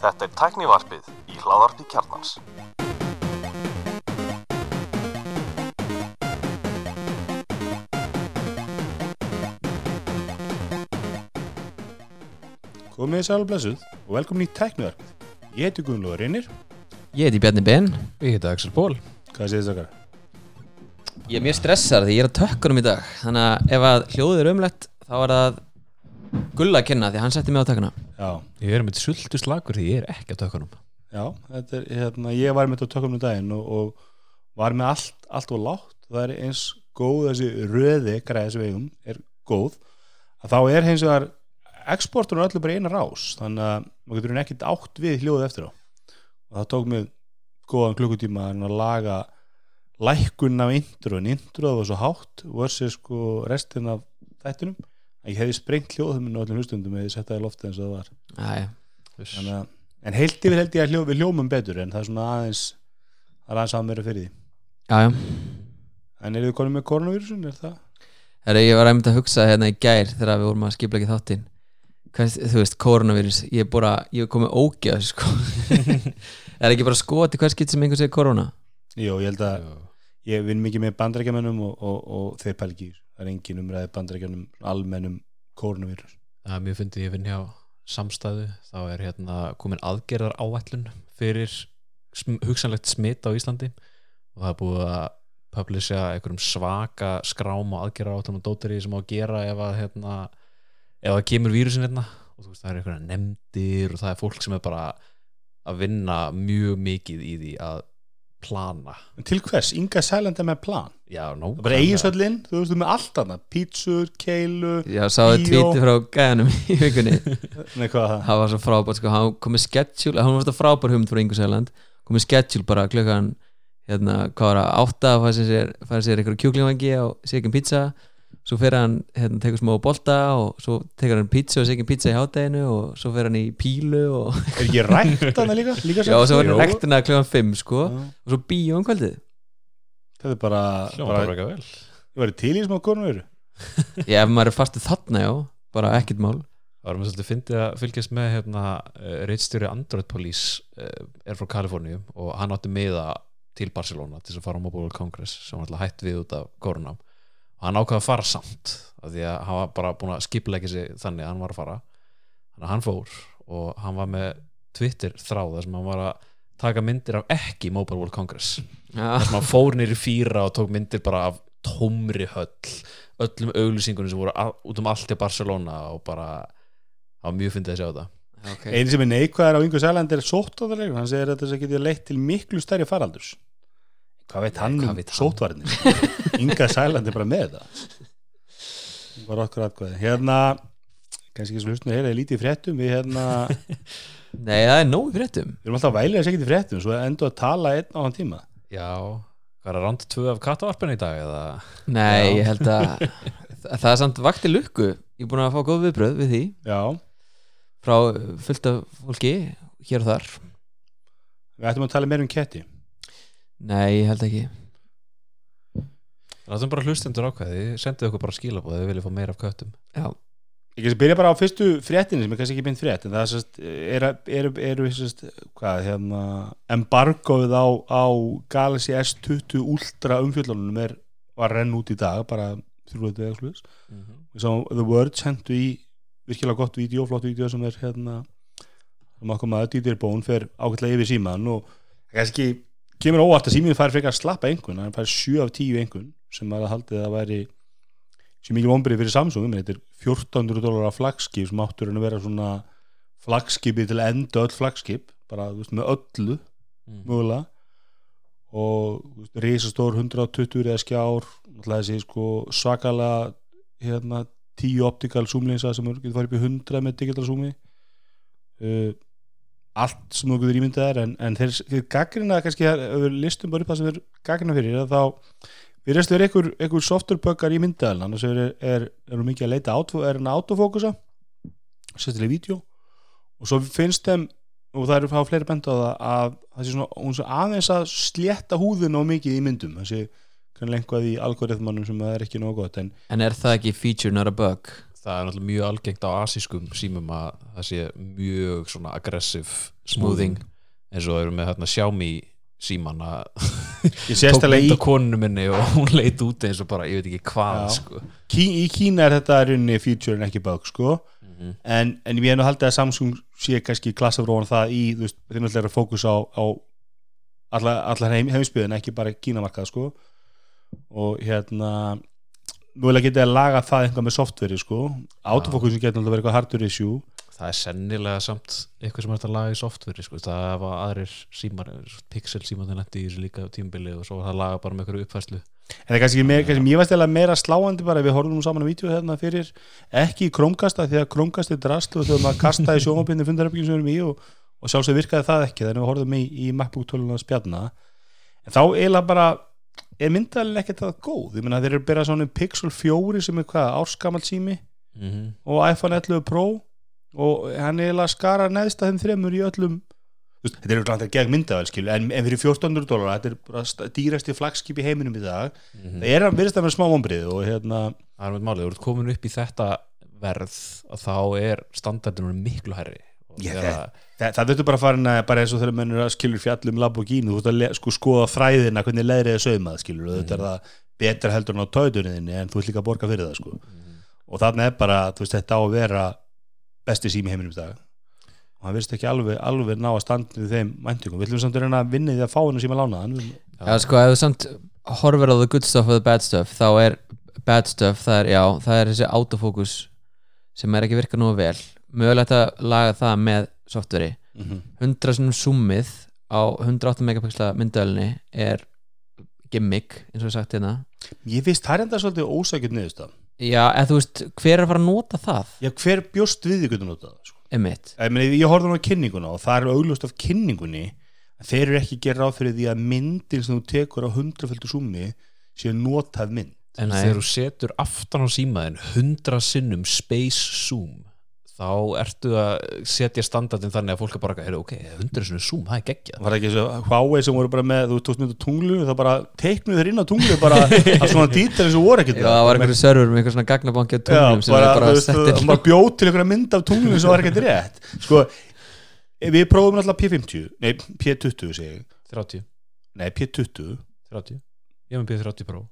Þetta er tæknivarpið í hláðarpi kjarnans. Komið þið sæl og blessuð og velkomin í Tæknivarpið. Ég heiti Guðnlóður Reynir. Ég heiti Bjarni Ben Ég heiti Axel Ból Hvað séð þið þakkar? Ég er mjög stressar því ég er að tökkunum í dag Þannig að ef að hljóðið er umlegt þá er það gulla að kenna því hann setti mig á tökkuna Já, Ég er með sultu slagur því ég er ekki á tökunum já, þetta er, hérna, ég var með þetta tökum um daginn og, og var með allt, allt og látt. Það er eins góð þessi röði græði sem við eigum, er góð. Að þá er hins vegar exportunum öllu bara eina rás, þannig að maður getur ekkert átt við hljóðið eftir á. Og það tók mig góðan klukkutíma að laga lækkun af intro, en introð var svo hátt versus sko restin af þættinum. Ég hefði sprengt hljóðum og öllum hlustundum eða ég settaði loftið eins og það var. Æja, Þannig að, en heilt yfir held ég að hljó, við hljómum betur en það er svona aðeins það er aðeins að mér að fyrir því jájá en eru þið konum með koronavírusun, er það? Herra, ég var einmitt að hugsa hérna í gær þegar við vorum að skipla ekki þáttinn Hvað, þú veist, koronavírus ég er bara, ég er komið ógeð sko. er ekki bara skoti hvað skipt sem einhver segir korona Jú, ég held að ég vinn mikið með bandrækjamennum og, og, og þeir pæli ekki í þessu. Það er engin umræði bandrækjanum almennum koronavírus Það er mjög fyndið ég vinn hjá samstæðu. Þá er hérna komin aðgerðar áætlun fyrir sm hugsanlegt smitt á Íslandi. Og það er búið að publisha einhverjum svaka skrám og aðgerðar áætlun og dótari sem á að gera ef að hérna, ef það kemur vírusin hérna. Og veist það er einhverja nefndir og það er fólk sem er bara að vinna mjög mikið í því að plana. En til hvers? Inga Sælanda með plan? Já, er bara eiginsöllin, þú veist þú með allt annað pítsur, keilu, Já, sáðu tvíti frá gæðanum í vikunni. Nei hvað? Það það var svo frábært sko, hann kom með schedule hann var svo frábær hugmynd frá Ingu Sæland. Kom með schedule bara klukkan hérna, hvað var það, átta að færa sér, færa sér eitthvað kjúklingvangi og segjum pizza svo fer hann, hérna, tekur smá bolta og svo tekur hann pizza og segjum pizza í hátæginu og svo fer hann í pílu og, er ekki rækt annað líka? líka já, og svo var Jú. hann rektina klukkan fimm sko, Já. og svo bíó um kvöldið. Þetta er bara, Hljóma bara bara ekki vel. Ég var til í smá koronavíru já, ef maður er fastið þarna, já, bara ekkert mál. Það var mér svolítið fyndið að fylgjast með hérna, uh, reitstjóri Android Police uh, er frá Kaliforníu og hann átti miða til Barcelona til þess að fara á Mobile World Congress sem var alltaf hætt við út af korunam og hann ákvaði að fara samt af því að hann var bara búin að skipleggja sig þannig að hann var að fara. Þannig að hann fór og hann var með Twitter þráða sem hann var að taka myndir af ekki Mobile World Congress. Já, þar sem hann fór nýri fýra og tók myndir bara af tómri höll öllum auglýsingunum sem voru út um allt í Barcelona og bara það var mjög fyndið að sjá þetta. Ok. Einu sem er neikvæðar á Ingu Sæland er sóttáðarlegur hann segir að þess að geti leitt til miklu stærri faraldurs hvað veit hann um sótvarnir Inga Sæland er bara með það. Bara okkur aðkvæði hérna kannski ekki svo hlustinu heyrði lítið í fréttum við hérna nei, það er nóg í fréttum. Við erum alltaf að segja í fréttum svo endur að tala einn á hann tíma. Já, hvað er að randa tvö af kattavarpinu í dag eða? Nei, Já. ég held að það það er samt vakti lukku. Ég er búin að fá góð viðbröð við því. Já. Frá fullt af fólki hér og þar. Við ættum að tala meir um ketti Nei, ég held ekki. Það er bara hlustendur ákveði, sendið okkur bara skilabóð ef þið viljið fá meira af köttum. Já, ég kannski byrja bara á fyrstu fréttinni sem er kannski ekki mynd frétt en það er sérst eru er, er, er, sérst hvað hérna embargoð á, á Galaxy S20 Ultra umfjöllunum er var renn út í dag bara þrjúlega eða sluðis við sáum The Word sendu í virkilega gott vídeo, flott vídeo sem er hérna sem okkur maður dýtir bón fer ágætlega yfir síman og það kannski kemur óvart að síminn fær frekar að slappa einhvern hann fær 7 af 10 einhvern sem maður haldið að væri sem mikið vombrið fyrir Samsung. Þetta er 1400 dólar af flagskip sem áttur hann að vera svona flagskipi til að enda öll flagskip bara veist, með öllu mögulega. Og risastór 120 eða skjár þessi sko svakalega hérna 10 optical zoomlinsa sem getur farið upp í 100 með digital zoomi. Uh, allt sem þú getur ímyndað er en, en þeir, þeir gaggrina kannski við listum bara upp það sem þeir gaggrina fyrir að þá við restum verið einhver, einhver softwarebuggar í myndaðal annars er, er, er mikið að leita átfó, er hann að autofókusa sérstaklega í vídeo og svo finnst þeim og það eru fá fleiri benda á það að það sé svona, hún sé aðeins að slétta húðin og mikið í myndum það sé kannlega einhvað í algoritmanum sem það er ekki nóg gott en en er það ekki feature not a bug? Það er náttúrulega mjög algengt á asískum símum að það sé mjög svona aggressiv Smoothing. eins og það eru með hérna Xiaomi síman að tók sérstælega mynd í, á konunu minni og hún leit út eins og bara, ég veit ekki hvað sko. Kí, í Kína er þetta í rauninni feature en ekki bug sko Mhm. en, en ég hef nú haldið að Samsung sé kannski klassafróðan það í þú veist, þeir náttúrulega eru að fókus á, á allar, allar heim, heimsbyðin ekki bara Kínamarkað sko og hérna Núlega getið að laga það einhvað með softveri sko. Autofókusin getur náttúrulega verið eitthvað hardware issue. Það er sennilega samt eitthvað sem er að laga í softveri sko. það var aðrir símar pixel símar þeir lendi í þessu líka tímbili og svo var það að laga bara með einhverju uppfærslu. En það er kannski, meir, kannski varst eða meira sláandi bara við horfum nú saman á vídeo hérna fyrir ekki í Chromecasta því að Chromecast er drast og þegar maður kastaði sjónvapinni fundaröfingin sem við erum í og, og sjálfsög virkaði það ekki. Þannig að við horfum í, í MacBook 12 spjarna en þá eiginlega bara er myndaðlega ekkert það góð? Ég meina þeir eru byrjað svona um Pixel 4 sem er hvað árskamalt sími? Mm -hmm. og iPhone 11 Pro? Og hann eiginlega skara neðst að þeim þremur í öllum þú veist, þetta er alltaf gegn myndavel en, en fyrir 1400 dólar, þetta er bara st- dýrasti flagskip í heiminum í dag. Það er að virðist að vera smá vombrið og hérna það er með málið, þú ert komin upp í þetta verð að þá er standardinu miklu herri Ég þegar- það, það þurftu bara að fara inn að bara eins og þegar mennur að skilur fjallum Lamborghini, þú veist að sko skoða fræðina hvernig leðrið er saumað skilur og þetta er það betra heldur en á tautunniðinni en þú ert líka að borga fyrir það sko. Og þarna er bara, þú veist, þetta á að vera besti sími í heiminum í dag. Og hann virðist ekki alveg, alveg ná að standa við þeim væntingum, við ætlum samt að reyna að vinna því að fá hennar síma lánaðan Já, sko, ef þú samt horfir á the good stuff og the bad stuff þá er bad stuff, það er, já, það er þessi autofókus sem er ekki virkað nú vel mögulegt að laga það með softveri mm -hmm. 100 sinum zoomið á 108 megapixla myndölinni er gimmick, eins og ég sagt hérna. Ég finnst það er enda svolítið ósækjum niðurst Já, eða þú veist, hver er að fara að nota það? já, hver bjóst við því hvernig nota það sko? Emmitt ég, ég horfði nú á kynninguna og það er augljóst af kynningunni að þeir eru ekki gera ráð fyrir því að myndin sem þú tekur á hundraföldu súmi sé notað mynd. Þegar þú setur aftan á símaðin 100 sinnum space zoom þá ertu að setja standardin þannig að fólk er bara, heyrðu, ok, 100 sinnum zoom, það er geggjað. Var það ekki eins og Huawei sem voru bara með þú tókst mynd á tunglu, það bara teiknuð þeir inn á tunglu bara að svona dítar eins og voru ekkert Já, það var einhverju server með einhver svona gagnabanki á Já, tunglum sem bara, er bara settir. það bara bjóð til einhverja mynd af tunglunum sem var ekkert rétt. Sko, við prófum alltaf P50 nei, P20 segi ég. 30, nei, P20, 30 ég hef með P30 Pro.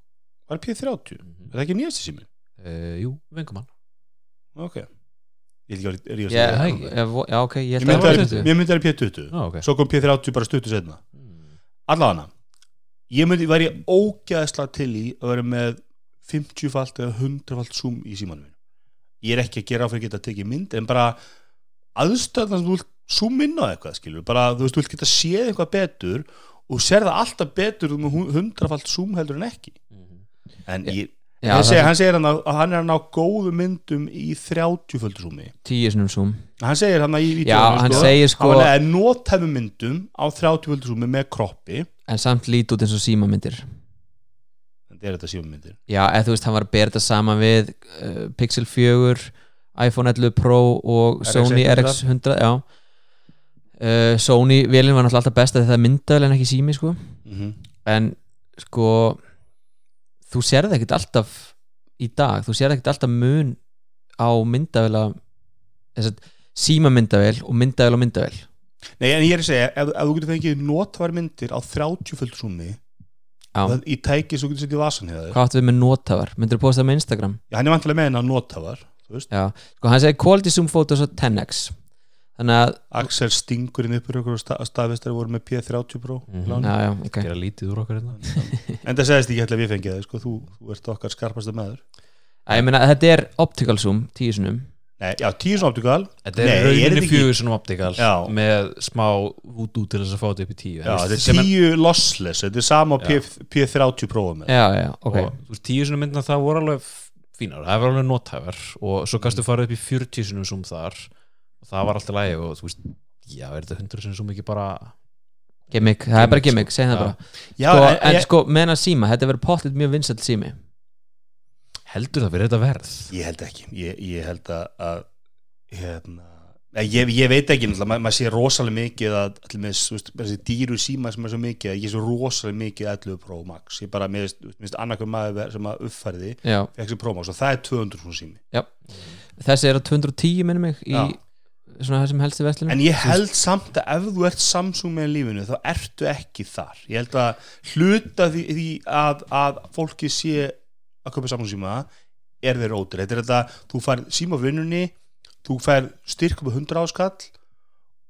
Var P30 mm er það ekki nýjasti sími? uh, jú, vengumann ok ég vil ekki að ríða Já, það ok, ég held að það að var ég myndi að P20 ah, ok. Svo kom P30 bara stuttu setna mm. allavega ég myndi, væri ógæðsla til í að vera með 50-falt eða 100-falt zoom í símanum ég er ekki að gera á fyrir að geta að tekið mynd en bara aðstöðan sem þú vilt zoom inn á eitthvað skilur, bara þú veist, þú vilt geta séð eitthvað betur og sér það alltaf betur með 100-falt zoom heldur en ekki. En ég, Já, er hann segir hann að að hann er að ná góðu myndum í 30-földu zoomi tíu sinum zoom hann segir hann að í hann sko, sko hann er nótæfum myndum á 30-földu zoomi með kroppi. En samt lít út eins og símamyndir. Þetta er þetta símamyndir? Já, eða þú veist, hann var að þetta saman við uh, Pixel 4 iPhone 11 Pro og RX Sony 100. RX100 já. Uh, Sony vélinn var náttúrulega alltaf best að það er myndavel en ekki sími sko. Mm -hmm. en sko þú sérði ekkert alltaf í dag, þú sérði ekkert alltaf mun á myndavel að þess að síma myndavel og myndavel og myndavel Nei, en ég er að segja, ef, ef þú getur fengið notvar myndir á 30 fullt súmi Já. það, í tæki svo getur setið vasan hefur hvað áttu við með notafar, myndir þú posta það með Instagram? Já, hann er vantilega með hennar notvar þú já, sko hann segir quality zoom photos á 10x þannig að, Axel stingurinn uppur ykkur sta, staðvistari voru með P30 Pro mm já, já, ok. Gera lítið úr okkur hérna. En það segist ekki hættilega við fengið það sko, þú, þú ert okkar skarpasta maður. Æ, ég meina, þetta er optical zoom, tíu sinum Nei, já, tíu svona optikal Þetta er er rauninni svona optikal Já. með smá voodoo til þess að fá þetta upp í tíu. Já, þetta er tíu lossless Þetta er sama á P, Já. P30 Pro með. Já, já, ok. Og þú veist, tíu svona myndina það voru alveg fínar, það var alveg nothæfar. Og svo kannstu farið upp í 40 sinum zoom þar og það var alltaf lægi og þú veist, já, er þetta 100 sinum zoom ekki bara gimmick, það er bara Gimmick, sko. segð það bara. Já, sko, en, en ég, sko, með hennar síma, þetta verður potlit mjög vinsælt sími. Heldur það verið þetta verð? Ég held ekki. Ég, ég held að, að hérna, Ég, ég veit ekki, maður sé rosalega mikið að þessi dýru síma sem er svo mikið, að ég sé rosalega mikið 11 Pro Max, ég bara, mér finnst annarkur maður sem að uppfærði fekk sér Pro Max og það er 200 svona sími. Já. Þessi er á 210 minnum mig í Já. Svona þessum helstu vestlunum En ég held samt að ef þú ert Samsung með lífinu þá ertu ekki þar. Ég held að hluta því, því að, að fólki sé að köpa Samsung síma er þeir ótur Þetta er þetta, þú fær síma vinnunni þú fær styrk á 100 áskall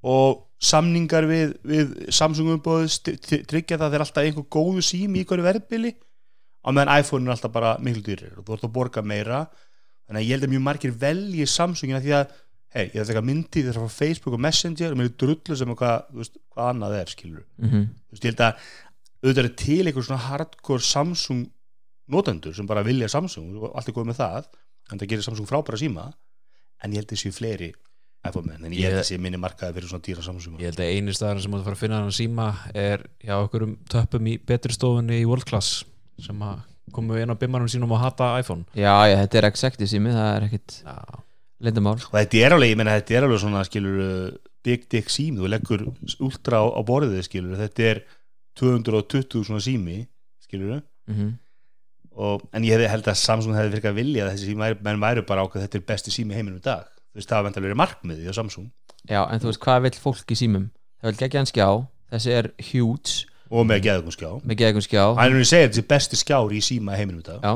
og samningar við, við Samsung umbóð tryggja það að þeir alltaf einhver góðu sími í hverju verðbili á meðan iPhone er alltaf bara miklu dýrir og þú ert að borga meira. Þannig að ég held að mjög margir velji Samsungina því að hei, ég ætla að taka myndi þessar frá Facebook og Messenger og mér er drullu sem hvað, þú veist, hvað annað er skilur mm þú veist, ég held að auðvitað er til einhver svona hardcore Samsung notendur sem bara vilja Samsung og allt er góð með það en það gerir Samsung frábæra síma en ég held að séu fleiri iPhone menn en ég held að sé minni markaði fyrir svona dýra Samsung. Ég held að eini staðar sem þú fara að finna hann síma er hjá okkur um töppum í betri stofunni í World Class sem að komu inn á bimmarum sínum og hata iPhone. Já, já, þetta er executive sími, það er ekkit Já, lindamál og þetta er alveg, ég menna þetta er alveg svona skilur big dick sími, þú leggur ultra á, á borðið skilur, þetta er 220 svona sími skilur mm og, en ég hefði held að Samsung hefði virkað vilja að þessi sími menn væri bara ákveð þetta er besti sími heiminum í dag. Þú veist það var vendalega verið markmiði á Samsung. Já, en þú veist, hvað vill fólk í símum? Það vil gegja hann skjá, þessi er huge. Og með geðugum skjá. Með gegja skjá. Hann er nú að segja þetta er besti skjár í síma heiminum í dag. Já,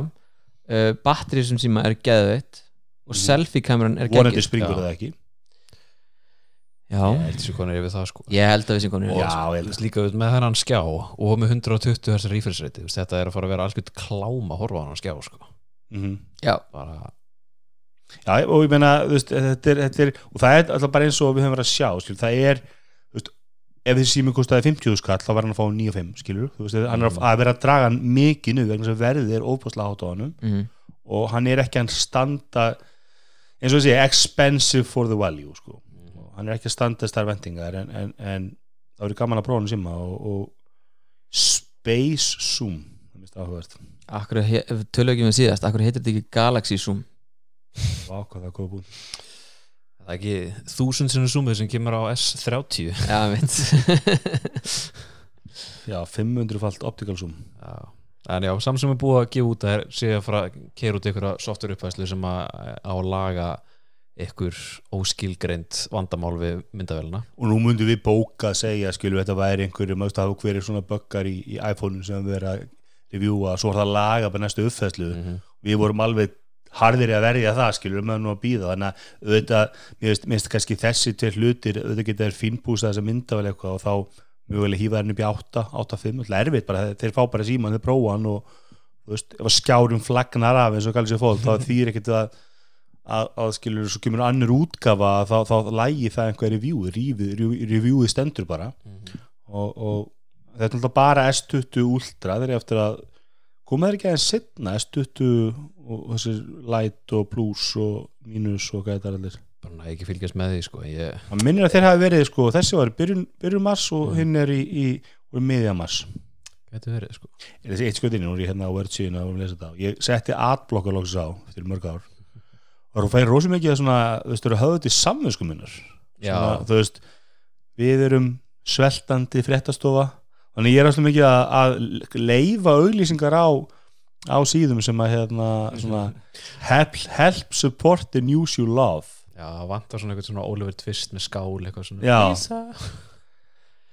uh, batterið sem síma er geðveitt og Mhm. selfie kameran er vonandi geggjuð. springur Já. það ekki já, ég held þessu konur yfir það sko ég held að við sem konur Já, ég Þú held veist, líka við með þennan skjá og með 120 hertz refresh rate þú veist, þetta er að fara að vera algjörð klám að horfa á hann skjá sko. mm já, bara, Já, og ég meina, þú veist, þetta er, þetta er og það er alltaf bara eins og við höfum verið að sjá skilur, það er, þú veist, ef þessi sími kostaði 50 skall, þá var hann að fá 9,5 skilur, þú veist, hann er að- að vera að draga hann mikið nú, vegna þess að verðið er óbúslega hátt á hannum mm og hann er ekki að standa eins og þessi, expensive for the value sko, hann er ekki að standa þessar vendingar, en, en, en það verður gaman að prófa hann síma og, og Space Zoom það mest áhugavert, akkur, ekki með síðast akkur heitir þetta ekki Galaxy Zoom? Vá, hvað það er góð búin það er ekki þúsund sinni zoomið sem kemur á S30 já, veit Já, 500 falt optical zoom. Já. En já, Samsung er búið að gefa út að sé að fara að keira út einhverja software uppæslu sem að á að laga ykkur óskilgreind vandamál við myndavélina. Og nú myndum við bóka að segja skilur þetta væri einhverjum að hverju svona böggar í, í iPhone sem við erum að reviewa svo er það að laga bara næstu uppfæslu -hmm. við vorum alveg harðir að verja það skilur með nú að býða þannig að auðvitað, mér finnst- kannski þessi til hlutir auðvitað geta þær fínbúsa þess að mynda vel eitthvað og þá mögulega hýfa þær upp í 8, 8, 5 alltaf erfitt bara, þeir fá bara síman, þeir prófa hann og þú veist, ef að skjárum flagnar af eins og kallir sér fólk, þá þýr ekkert að að, að skilur, svo kemur annur útgafa þá, þá lægi það einhver review reviewið review stendur bara. Og, og þetta er alltaf bara S20 Ultra þeir eru eftir að koma þeir ekki aðeins setna S20 og þessir Light og Plus og Minus og hvað þetta er allir bara næ ekki fylgjast með því sko ég, það minnir að þeir hafi verið sko þessi var byrjun, byrjun mars og Mm. hinn er í, í, í miðja mars. Getur verið sko. Er þessi eitt nú er ég hérna á þetta ég setti adblokka loks á fyrir mörg ár. Og þú færi rosa mikið að svona, þú veist, þú eru höfðu til samvinsku minnar. Þú veist við erum sveltandi fréttastofa. Þannig ég er alltaf mikið að, að leifa auglýsingar á á síðum sem að hérna svona, help, help support the news you love já, vantar svona eitthvað svona Oliver Twist með skál eitthvað svona Já. Lisa.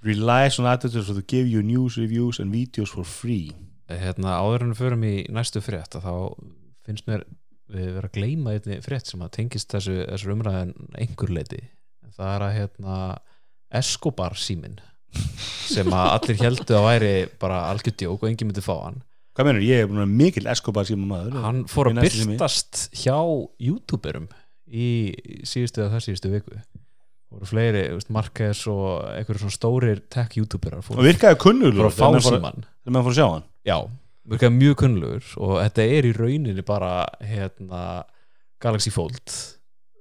relies on attitudes to give you news reviews and videos for free hérna áður en við förum í næstu frétt að þá finnst mér við vera að gleyma einni frétt sem að tengist þessu, þessu umræðin einhver leiti það er að hérna Escobar símin sem að allir heldu að væri bara algjör djók og enginn myndi fá hann hvað menur, ég er búin að mikil Escobar síma maður hann fór Í að næstu sími. byrtast hjá youtuberum í síðustu eða þar síðustu viku. Voru fleiri, Marquez og einhverjum svona stórir tech youtuberar og virkaði síman þegar maður fór að sjá hann. Já, virkaði mjög kunnlugur og þetta er í rauninni bara hérna Galaxy Fold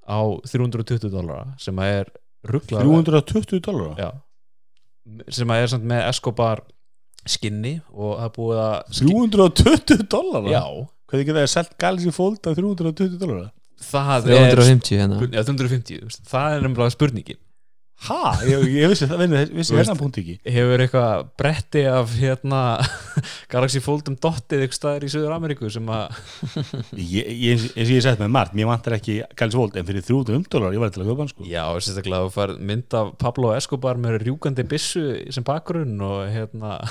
á 320 dólara sem að er ruggla 320 dólar já, sem að er samt með Escobar skinni og það búið að skin- 320 dólar já, hvað þið geta að selt Galaxy Fold á 320 dólar það er 350 hérna. Já, 350, þú veist, það er nefnilega spurningin. Ha, ég, ég vissi það vissi, hérna punkt ekki. Hefur eitthvað bretti af hérna Galaxy Foldum dottið ykkur staðar í Söður Ameríku sem að ég, ég, eins og ég sett með margt, mér vantar ekki Gals Volt, en fyrir 300 dólar ég var til að köpa hann sko. Já, sérstaklega þú fær mynd af Pablo Escobar með rjúkandi byssu sem bakgrunn og hérna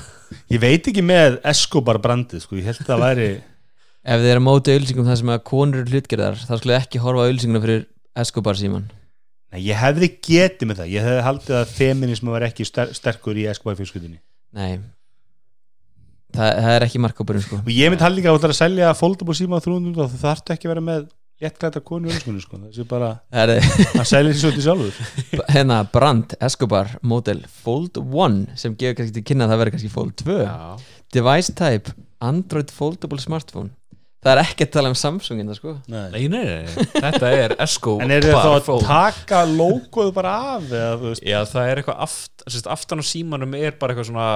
ég veit ekki með Escobar brandið sko, ég held að það væri Ef þið er að móta auðlýsingum það sem að konur eru hlutgerðar þá skulle ekki horfa auðlýsinguna fyrir Escobar síman Nei, ég hefði getið með það, ég hefði haldið að feminismu var ekki ster sterkur í Escobar fjölskyldinni Nei. Þa, Það er ekki markkópurinn sko. Og ég myndi haldi ekki að það að selja foldable síma á 300 og það þarf ekki að vera með léttklæta konu í öllskunni sko, það sé bara að selja því svolítið sjálfur. Hérna Brand Escobar model Fold 1 sem gefur kannski til kynna að það verður kannski Fold 2 Já, Device type Android foldable smartphone Það er ekki að tala um Samsung innan sko. Nei. nei, nei, nei, þetta er Escobar en er það þá að phone. taka logoð bara af eða þú veist? Já, það er eitthvað aft, sérst, aftan á símanum er bara eitthvað svona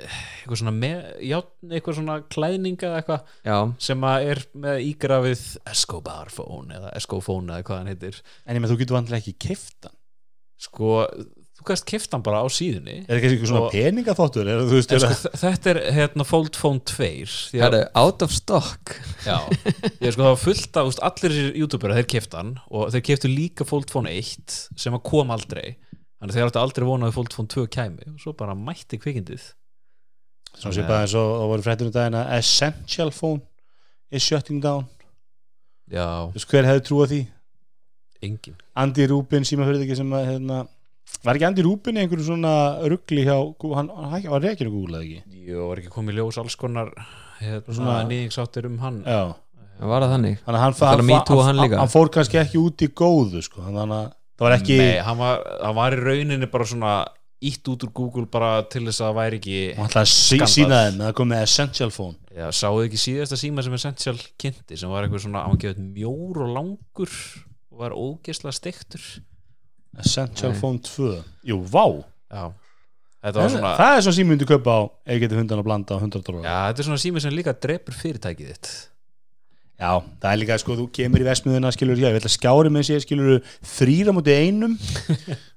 eitthvað svona með, játn, eitthvað svona klæðninga eða eitthvað Já, sem að er með ígrafið Escobar phone eða Escofone eða hvað hann heitir. En ég með þú getur vantilega ekki kiftan sko, þú kannst kifta hann bara á síðunni. Er það kannski eitthvað svona er, en er, sko, þetta er hérna Fold Phone 2 því það að, er out of stock. Já, ég er sko það var fullt af úst, allir þessir youtuber þeir kifta hann og þeir kiftu líka Fold Phone 1 sem að kom aldrei. Þannig að þeir áttu aldrei vonað að Fold Phone 2 kæmi og svo bara mætti kvikindið. Svona sé bara eins og það voru fréttur um daginn að Essential Phone is shutting down. Já, Þú veist, hver hefði trúað því? Engin Andy Rubin síma fyrir ekki sem að hérna, var ekki Andy Rubin í einhverju svona ruggli hjá, hann, hann var reikir að Google eða ekki? Jú, var ekki komið í ljós alls konar hérna, Svona- nýðingsáttir um hann. Já, Það var það þannig? Þannig að hann, Það er hann, Me Too hann líka. hann fór kannski ekki út í góðu sko, þannig að það var ekki Nei, hann var, hann var í rauninni bara svona ítt út úr Google bara til þess að það væri ekki hann ætlaði að sí, Skandal. sína þeim að það kom með Essential Phone. Já, sáðu ekki síðasta síma sem Essential kynnti sem var eitthvað svona, hann var gefið mjór og langur og var ógeðslega steiktur Essential Nei. Phone 2 jú, vá, Já, þetta var svona það er svona síma myndi kaupa á ef ég geti hundan að blanda á 100 dólar. Já, þetta er svona sími sem líka drepur fyrirtækið þitt. Já, það er líka sko, þú kemur í vesmiðuna skilur, já, ég vil að skjári með sér skilur þrýra mútið einum.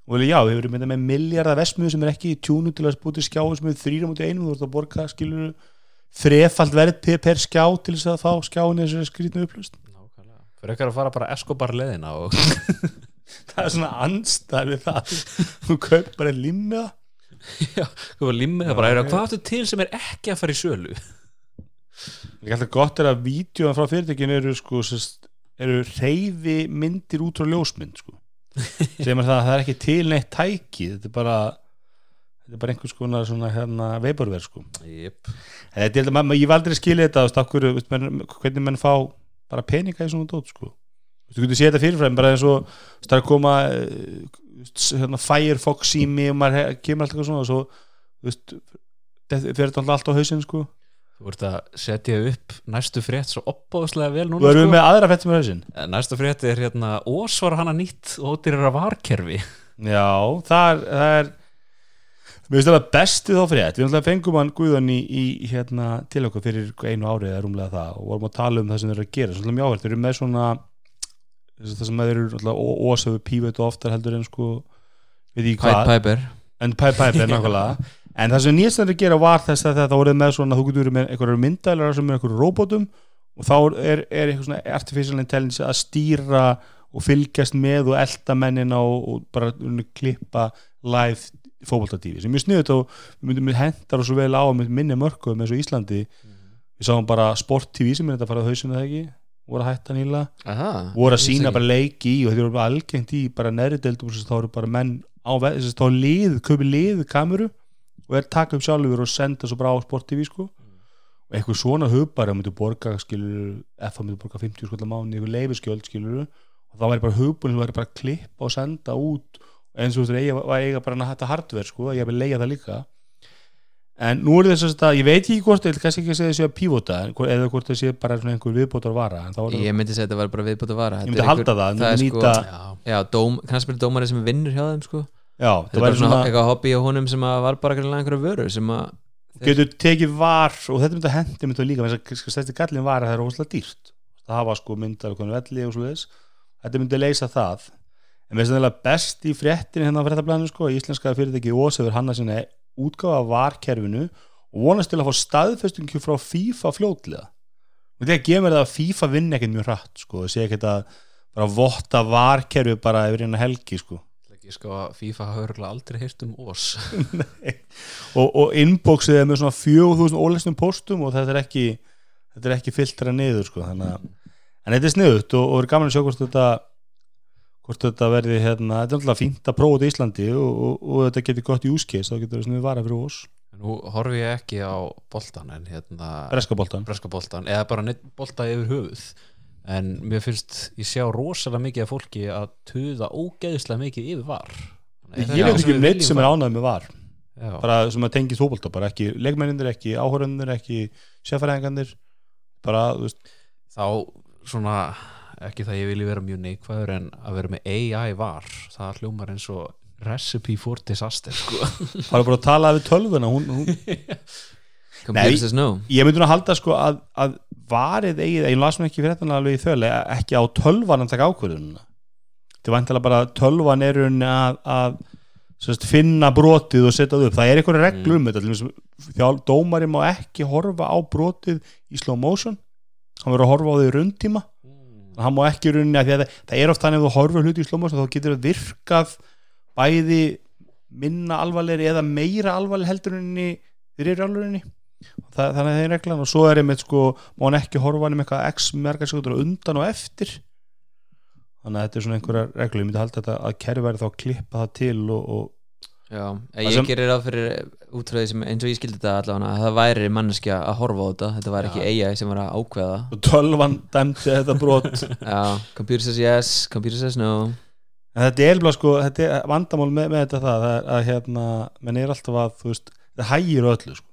Og já, við erum með, með miljardar vesmiðu sem er ekki í tjúnu til að búti skjáum sem er þrýra mútið einum, þú ert að borga skilur þrefald verð per, per skjá til þess að fá skjáin þessari skrýtnu upplust Nákvæmlega. Fyrir ekki að fara bara Escobar leðina og það er svona anstæð við það þú kaup bara limmiða Já, þú var limmið það bara, hvað áttu til sem er ekki að fara í sölu? Líka alltaf gott er að vídjóðan frá fyrirtækinu eru sko, eru reyfi myndir út frá ljósmynd sko. sem er það að það er ekki til neitt tæki þetta er bara þetta er bara einhvers konar svona hérna veiburverð sko. En þetta er, ma- ma- ég var aldrei skilja þetta af hverju, hvernig menn fá bara peninga í svona dót sko. Þú þú getur séð þetta fyrirfram bara eins og þú er að koma eh, hérna, Firefox sími og maður kemur alltaf svona og svo þú veist, þetta fer þetta alltaf á hausinn sko. Þú ert að setja upp næstu frétt svo opbáðslega vel núna erum við sko. með aðra fett sem er hausinn? Eh, Næsta frétt er hérna Ósvar hana nýtt og ódýrara varkerfi. Já, það er, er Mér finnst það bestið þá frétt. Við fengum hann Guðan í, í hérna, til okkur fyrir einu árið eða rúmlega það og vorum að tala um það sem þeir eru að gera. Svolítið mjög áhvert, þeir eru með svona það sem þeir eru ósöfu pívötu oftar heldur en sko við því hvað, Piper. En Piper nákvæmlega. En það sem nýjast þeir eru að gera var þess að þetta voruð með svona, þú getur verið með einhverjar myndælar sem er einhverjum róbótum og þá er, er eitthvað svona artificial intelligence að stýra og fylgjast með og elda mennina og, og bara klippa live fótboltatífi sem ég og við myndum við hendar og svo vel á með minni mörku með svo Íslandi. Við sáum bara sport-tv sem er þetta að fara á hausinu það ekki voru að hætta nýla voru að sína bara leiki í og þetta eru bara algengt í bara neðri deildum þá eru bara menn á þess að þá lið, kaupi lið kameru og er taka upp sjálfur og senda svo bara á sport-tv sko. Og eitthvað svona hugbar að myndu borga skilur, FA myndu borga 50 skollar mánu eitthvað leifiskjöld skilur og þá væri bara hugbúin sem væri bara að klippa og senda út. Eins og þú veist var eiga bara þetta hardware sko, ég hef leiða það líka en nú er þess að ég veit ekki hvort, ég vil kannski ekki að segja þessi að pívota eða hvort þessi bara svona einhver viðbótar vara er Ég myndi segja að þetta var bara viðbútt að vara Ég myndi halda það, það er myndi sko, nýta- Já, dóm, kannski dómari sem vinnur hjá þeim sko. já, Þetta er bara svona eitthvað hobby á honum sem að var bara einhverja vöru sem að getur tekið var og þetta myndi að hendi myndi líka, þess að stæsti gallin var að það er óslega dýrt. Það hafa sko myndar og velli og þess þetta myndi leysa það. En finnst það best í fréttin hérna á fréttablaðinu sko, íslenska fyrirtæki Ós hefur hanna sinna útgáfa af varkerfinu og vonast til að fá staðfestingu frá FIFA fljótlega. Og gefa mér það að FIFA vinna ekkert mjög hratt sko, það sé ekkert að bara votta varkerfi bara yfir hérna helgi sko. Ekki sko að FIFA hafa örgulega aldrei heyrt um ós. Og, og inboxið er með svona 4000 ólesnum postum og þetta er ekki þetta er ekki filtra niður sko þannig að en þetta er sniðut og, og er gaman að sjá hvort þetta hvort þetta verði hérna, þetta er alltaf fínt að prófa þetta í Íslandi og, og, og þetta getur gott í úskeis þá getur það sniðið vara fyrir oss nú horfi ég ekki á boltan en hérna Breska boltan breska eða bara neitt bolta yfir höfuð. En mér finnst ég sjá rosalega mikið af fólki að tuða ógeðislega mikið yfir var. Ég veit ekki um neitt sem er ánægð með var. Já, bara sem að tengi þóbolta, bara ekki leikmennindir, ekki áhörundir, ekki sérfæræðingandir bara, þú veist, þá svona ekki það ég vilji vera mjög neikvæður en að vera með AI var það hljómar eins og recipe for disaster sko. fara bara að tala við tölvuna hún, hún, no. ég myndi að halda sko að, að varið eigið, ég las mér ekki fyrir þetta alveg í þölu, ekki á tölvan að taka ákvörðununa þetta er vantilega bara tölvan er unni að, að sérst, finna brotið og setja það upp. Það er eitthvað reglur um þetta til dæmis, þjálf, dómari má ekki horfa á brotið í slow motion. Hann verður að horfa á því rundtíma hann má ekki runni að að það, það er oft þannig ef þú horfur hluti í slow motion þá getur það virkað bæði minna alvarlegri eða meira alvarleg heldur enni fyrir alvarlegri Þa, þannig að það er reglan. Og svo er einmitt sko má hann ekki horfa hann um eitthvað x mergar sekundur undan og eftir. Þannig að þetta er svona einhverja reglu ég myndi halda þetta að kerfi væri þá að klippa það til og, og Já, ég sem- gerir ráð fyrir útfröði sem eins og ég skildi þetta allavega að það væri manneskja að horfa á þetta þetta væri ekki AI sem var að ákveða. Og tölvan dæmdi þetta brot. Já, computer says yes, computer says no. En þetta er alveg sko þetta er vandamál með, með þetta það, er að hérna, menn er alltaf að þú veist, það hægir öllu sko.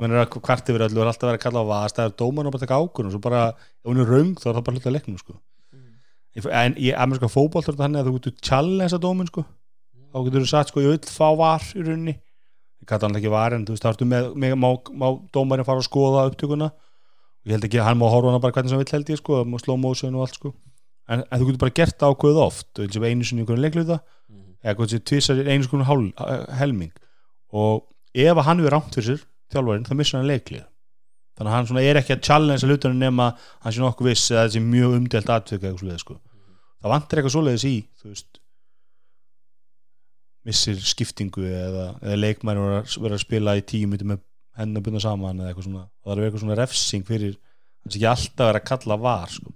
Menn er að kvart yfir öllu og er alltaf að vera að kalla á vast það er dóman og bara taka ákvörðun og svo bara, ef hún er röng þá er það bara hluta leiknum sko. Ég- en í ameríska fótbolt þá getur þú sagt sko ég vil fá var í rauninni. Ég kalla hann ekki var en þú veist þá ertu með, með má, má dómarinn fara að skoða upptökuna. Og ég held ekki að hann má horfa hana bara hvernig sem hann vill held ég sko og slow motion og allt sko. En, en þú getur bara gert ákveð oft. Eins og einu sinni í einhverjum leikluta eða hvað sé tvisar einu sinni hál, helming. Og ef að hann við rámt fyrir sér þjálfarinn þá missar hann leiklið þannig að hann svona er ekki að challenge að hlutunum nema hann sé nokkuð viss eða þessi mjög umdelt svoleiðis sko. Það vantar eitthvað svoleiðis í þú veist missir skiptingu eða, eða leikmæri verður að- verður að spila í tíu myndi með henn að byrja saman eða eitthvað svona. Það er eitthvað svona refsing fyrir hans ekki alltaf að vera að kalla var sko.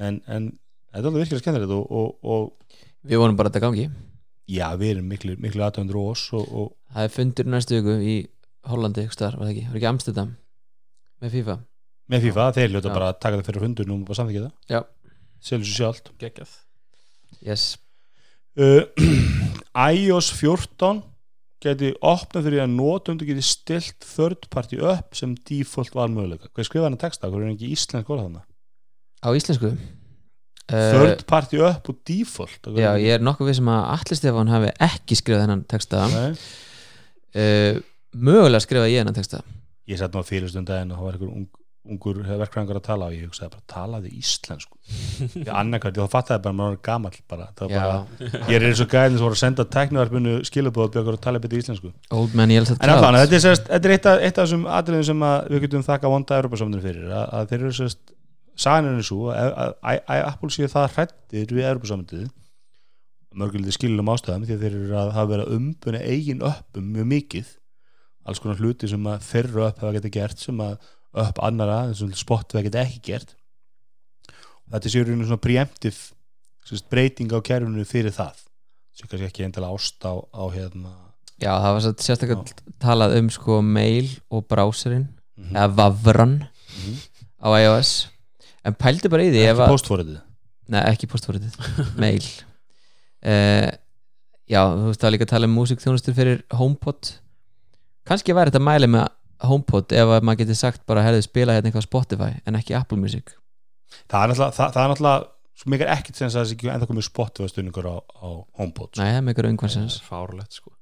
en, en þetta er alveg virkilega skemmtilegt og, og, og Við vonum bara að þetta gangi. Já, við erum miklu, miklu aðtöndur og oss og, og Það er fundur næstu viku í Hollandi, var það ekki, var ekki Amsterdam með FIFA? Með FIFA, þeir hljóta Já. bara að taka það fyrir hundur nú og samþykja það. Já. selur sér sjálft. Geggjað. Yes, uh, iOS 14 geti opnað fyrir að notundu geti stilt third party upp sem default var möguleika hvað skrifa hann texta, hvað er ekki íslensk orða þannig á íslensku? Uh, third party up og default Já, ég er nokkuð við sem að Alli Stefán hafi ekki skrifað þennan texta. Uh, Mögulega skrifaði ég þennan texta. Ég sett nú að fyrirstundaginn og það var einhver ung, ungur verkfræðingur að tala og ég hugsaði bara talaði íslensku. Annarkvært, þá fattaði bara að maður gamall bara, það var Já, bara, ég er eins og gæðin sem voru að senda teknivarpinu skilabóð bjögur að tala betur íslensku. Old Man Yells at En allan, Clouds þetta er, sérst, þetta er eitt, af, eitt af þessum atriðum sem að við getum þakka vonda Europasamninu fyrir að, að þeir eru sérst saganinu svo að, að, að, að Apple séu það hrættir við Europasaminu mörgulítið skilum ástæðum því að þeir eru að hafa verið að umbuna eigin öppum mjög mikið alls konar hluti sem að þeirra upp hafa getið gert sem að upp annara eins og spott hafa getið ekki gert. Þetta séu rauninu svona preemptive sérst, breyting á kerfinu fyrir það. Sem kannski ekki endilega ást á, á hérna Já, það var sérstaklega talað um sko mail og browserinn Mhm. eða vafran Mhm. á iOS. En pældi bara í því ekki að- postforritið Nei, ekki postforritið, mail. Uh, Já, þú veist það var líka að tala um músikþjónustur fyrir HomePod. Kannski væri þetta mæli með HomePod ef að maður geti sagt bara herðu spila hérna eitthvað Spotify en ekki Apple Music. Það er náttúrulega, það, það er náttúrulega svo mikið ekkert sem það sé ekki ennþá komið Spotify stunningur á, á HomePod sko. Nei, það er með ykkur umhversins fárlegt sko.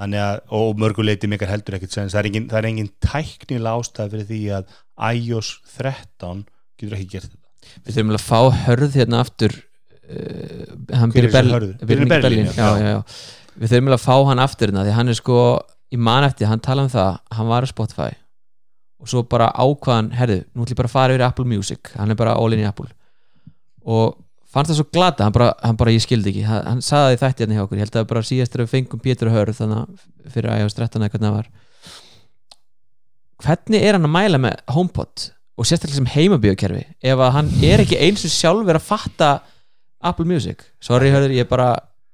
Þannig að, og mörguleiti mikið heldur ekkert sem það er engin, það er engin tæknilega ástæð fyrir því að iOS 13 getur ekki gert þetta. Við þurfum að fá hörð hérna aftur uh, hann er í Berlín, Berlín, já. já, já, við þurfum að fá hann aftur hérna því hann er sko, ég man eftir, hann talaði um það hann var á Spotify. Og svo bara ákvaðan, herðu, nú ætlum ég bara að fara yfir Apple Music, hann er bara all in í Apple. Og fannst það svo glata hann bara, hann bara ég skildi ekki, hann, hann saði þætti hérna hjá okkur, ég held að bara síðast þegar við fengum Pétur Hörð þannig að fyrir iOS 13 eða hvernig það var. Hvernig er hann að mæla með HomePod og sérstaklega sem heimabíokerfi ef að hann er ekki eins og sjálfur að fatta Apple Music? Sorry Hörður, ég er bara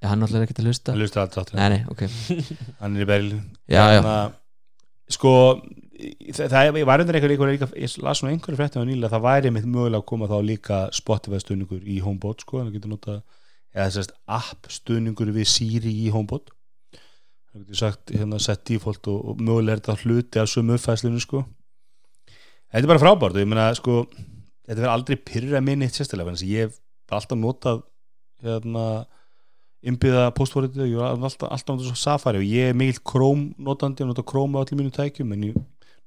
já, hann náttúrulega er ekki að hlusta hann lustar alltaf nei, nei, ok, hann er í Berlín. Já, já, að, sko það, það var undir einhver líka, líka ég las svona einhverju fréttum á nýla, það væri mitt mögulega að koma þá líka Spotify stuðningur í HomePod sko, þannig að getur notað eða þessast app stuðningur við Siri í HomePod það getur sagt, hérna, sett default og, og mögulega er þetta hluti af sömu uppfæslinu sko. Þetta er bara frábært og ég meina sko þetta verður aldrei pyrra minni eitt sérstilega þannig að ég hef alltaf notað hérna innbyða postforritið, ég var alltaf, alltaf notað svo Safari og ég er mikill Chrome notandi og nota Chrome á öllum mínu tækjum en ég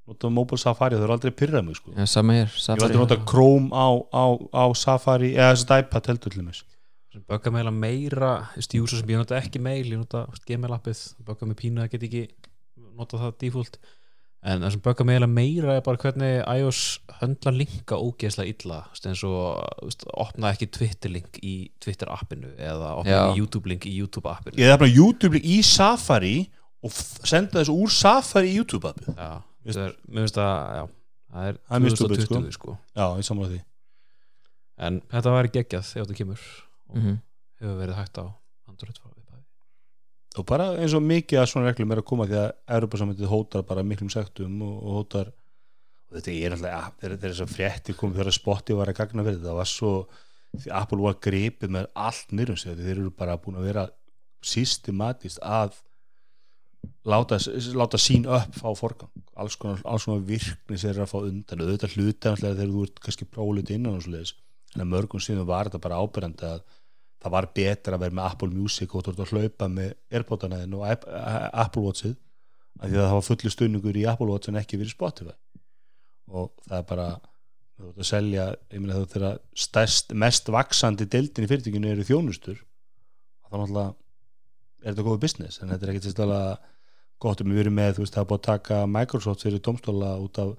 nota mobile Safari og það er aldrei pyrrað mig sko. já sama hér ég Safari. aldrei nota Chrome á, á, á Safari eða þess að iPad heldur til þess sem böggar meila meira ég nota ekki mail, ég nota Gmail appið, böggar með pínu að get ekki nota það default en það sem böggar meila meira er bara hvernig iOS höndla linka ógeðslega illa eins og þú veist, opna ekki Twitter link í Twitter appinu eða opna ekki YouTube link í YouTube appinu. Ég er bara YouTube í Safari og senda þessu úr Safari í YouTube appið. Já, það er, mér finnst að já, það er Það er mjög stúpid, 2020 sko. já, ég samla því. En þetta væri geggjað þegar þetta kemur og Mhm. hefur verið hægt á Android og bara eins og mikið að svona reglum er að koma því að Europasamöndið hótar bara miklum sektum og, og hótar og þetta er alltaf, þegar þess að frétti kom þegar Spotify var að gagna þetta það var svo, því Apple var gripið með allt nýrum sig, þeir eru bara búin að vera systematist að láta, láta sín upp fá forgang, alls konar, alls konar virkni sem er að fá undan, auðvitað hluta þegar þú ert kannski prólit innan og svoleiðis en að mörgum síðan var þetta bara ábyrjandi að það var betra að vera með Apple Music og þú ert að hlaupa með Airpodana þinn og App- Apple Watchið af því að það var fullu stunningur í Apple Watch en ekki fyrir Spotify. Og það er bara þú ert að selja, ég meina þú þegar stærst, mest vaksandi deildin í fyrirtækinu eru þjónustur þá náttúrulega er þetta góð business en þetta er ekkert sérstæðlega gott. Um við erum með, þú veist, það er búið að taka Microsoft fyrir domstóla út af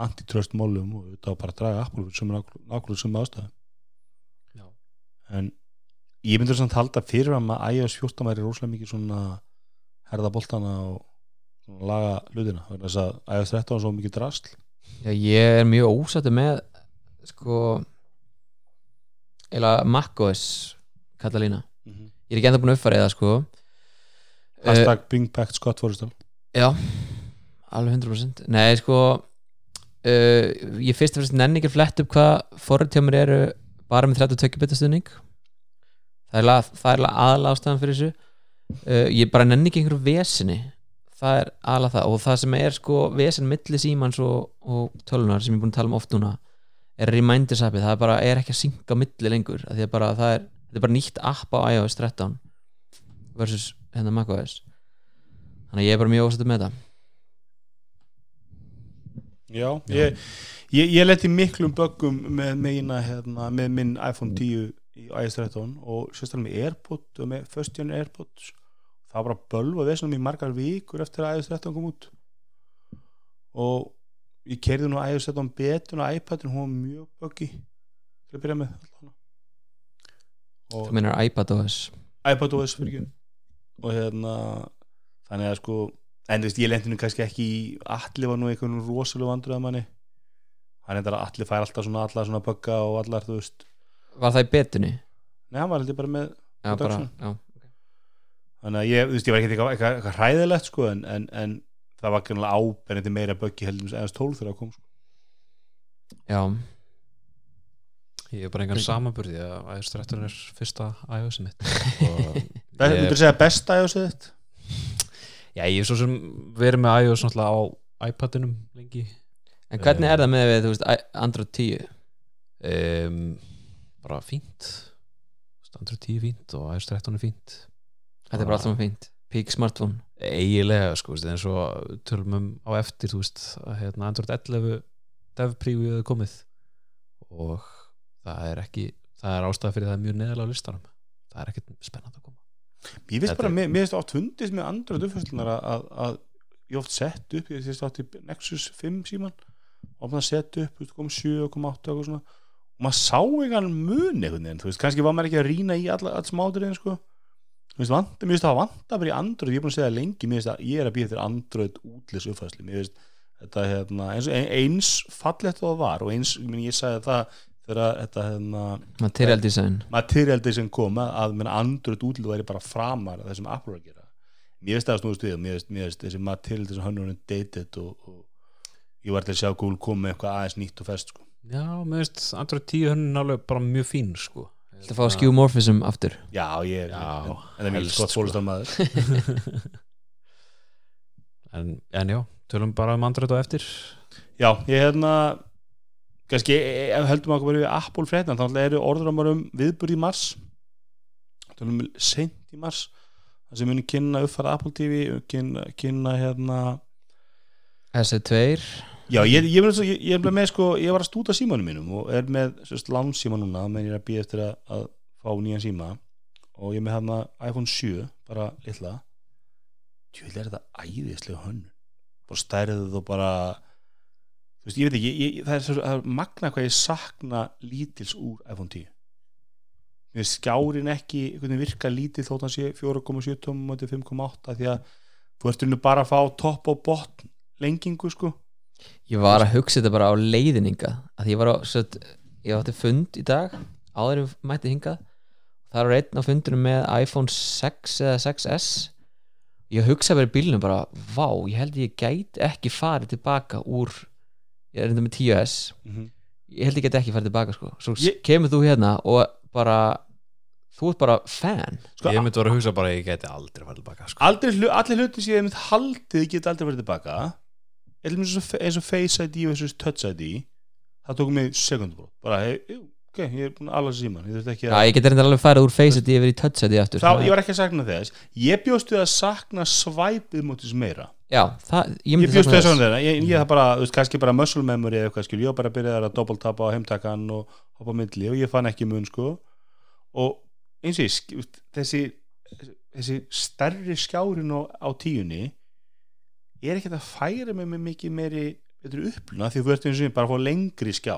antitrust málum og þetta var bara að draga Apple sem er nákvæmlega sem ástæðu. Já. en ég myndur samt halda fyrir að maður iOS 14 væri rosalega mikið svona herða boltana og laga hlutina. Þess að iOS 13 var svo mikið drasl. Já, ég er mjög ósættu með sko eða macOS Katalína ég er ekki enda búin að uppfæra það sko. Hashtag bring back Scott Forrestal Já, alveg 100% Nei, sko uh, ég fyrst og fyrst nenni ekki að flett upp hvað mér eru bara með 32 bita stuðning það er, það er aðalega ástæðan fyrir þessu. Uh, ég bara nenni ekki einhverju vesinni það er aðalega það. Og það sem er sko vesin milli símans og, og tölunar sem ég er búin að tala um oft núna er reminders appið, það er bara er ekki að synga milli lengur, af því að bara það er þetta er bara nýtt app á iOS 13 versus hérna macOS. Þannig að ég er bara mjög ósættu með þetta. Já, ég, ég, ég leti miklum böggum með, hérna, með minn iPhone 10 í 13 og sérstaklega með Airpod og með first gen Airpods það var bara bölva þessum í margar vikur eftir að 13 kom út. Og ég kerði nú 13 betur og iPadin hún var mjög böggi til að byrja með þú meinar iPadOS iPadOS fyrir ekki. Og hérna þannig að sko en þú veist ég lendi nú kannski ekki í allir var nú einhvern rosalega vandröða manni hann er þetta að allir fær alltaf svona allar svona bugga og allar þú veist var það í betunni? nei hann var heldur bara með Já, bara, já. þannig að ég, þú veist ég var ekki eitthvað, eitthvað, eitthvað hræðilegt sko en, en, en það var kannilega ábennandi meira buggi heldur eða 12 þegar það kom sko. já, Ég er bara engan samanburði að iOS 13 er fyrsta iOS mitt ég, Myndur segja besta iOS þitt? Já, ég er svo sem verið með iOS náttúrulega á iPadinum lengi en hvernig er það með við, þú veist, Android 10 um, bara fínt. Veist, Android 10 er fínt og iOS 13 er fínt. Þetta er bara allt saman fínt. Peak smartphone. Eiginlega sko, veist, eins og tölum um á eftir þú veist, að hérna, Android 11 dev preview hefur komið og það er ekki það er ástæða fyrir það er mjög neðalega á listanum. Það er ekkert spennandi að koma. Ég veist Þetta bara, er- mér finnst oft fundist með andra uppfærslunar að, að, að ég oft sett upp, ég finnst oft í Nexus 5 síman og maður sett upp, þú veist, kom 7 og kom 8 og svona og maður sá engan mun einhvern veginn, þú veist, kannski var maður ekki að rýna í alla, all smáturinn, sko. Mér finnst vant- mér finnst það að vanta bara í Android ég er búin að segja það lengi, mér finnst að ég er að býja eftir Android útlis uppfærslu, mér finnst þetta hérna, eins, eins fallegt og það var og eins, meni, ég sagði það þegar þetta hérna, material design. Materialdi sem kom að, að menn Android útlið væri bara framar að það sem Apple var að gera. Mér finnst það að snúðust við og mér finnst, þessi materialdi sem hann að. Já, mér finnst Android 10 hann er alveg bara mjög fín sko. Þetta fá skewmorphism aftur? Já, ég Já, en, en það er helst, skott sko. fólkstar maður. En, en já, tölum bara um Android og eftir. Já, ég hérna kannski, e- ef höldum okkur verið við Apple fréttan, þá náttúrulega eru orður um viðburð í mars. Tölum við seint í mars það sem muni kynna uppfæra Apple TV kynna, kynna hérna S2 Já, ég, ég, ég, ég, með sko, var að stúta símanum mínum og er með lánsíma núna menn ég er að býja eftir að, að fá nýjan síma. Og ég með hérna iPhone 7 bara litla. Tjóðlega er þetta æðislega hönn bara stærðið og bara veist, ég veit ekki, það, er svo, það er magna hvað ég sakna lítils úr iPhone 10 mér skjárin ekki virka lítill þótt hann sé 4,7 tómum og 5,8 því að þú ert unni bara að fá topp og botn lengingu sko Ég var að hugsa þetta bara á leiðninga að ég var á, sett, ég átti fund í dag áður en ég mætti hingað. Það var einn á fundunum með iPhone 6 eða 6S ég hugsa bara í bílunum bara vá, ég held ég gæti ekki farið tilbaka úr ég er enda með 10S ég held ég gæti ekki farið tilbaka sko. Svo Ég- kemur þú hérna og bara þú ert bara fan. Sko, Ég myndi vera að hugsa bara að ég geti aldrei farið tilbaka sko. aldrei, allir hluti sem ég hef mynd haldið geta aldrei verið tilbaka eins og, Face ID og Touch ID það tók mig sekundbrot bara, hey, ok, ég er búin að alveg síman ég Já, að ég get reyndar alveg farið úr Face ID yfir í Touch ID aftur þá, ég var ekki að sakna þess. Ég bjóst við að sakna svæpið mútið meira. Já, það, ég ég bjóst við að sakna þeirra. Ég, ég það bara, þú veist, kannski bara muscle memory eða eitthvað skil, ég var bara að byrja að doppeltapa á heimtakan og hoppa milli og ég fann ekki mun sko. Og eins og ég, þessi þessi stærri skjárin á, á tíunni er ekkert að færa mig með mikið meiri uppluna því þú ert eins og ég bara að fá lengri skjá.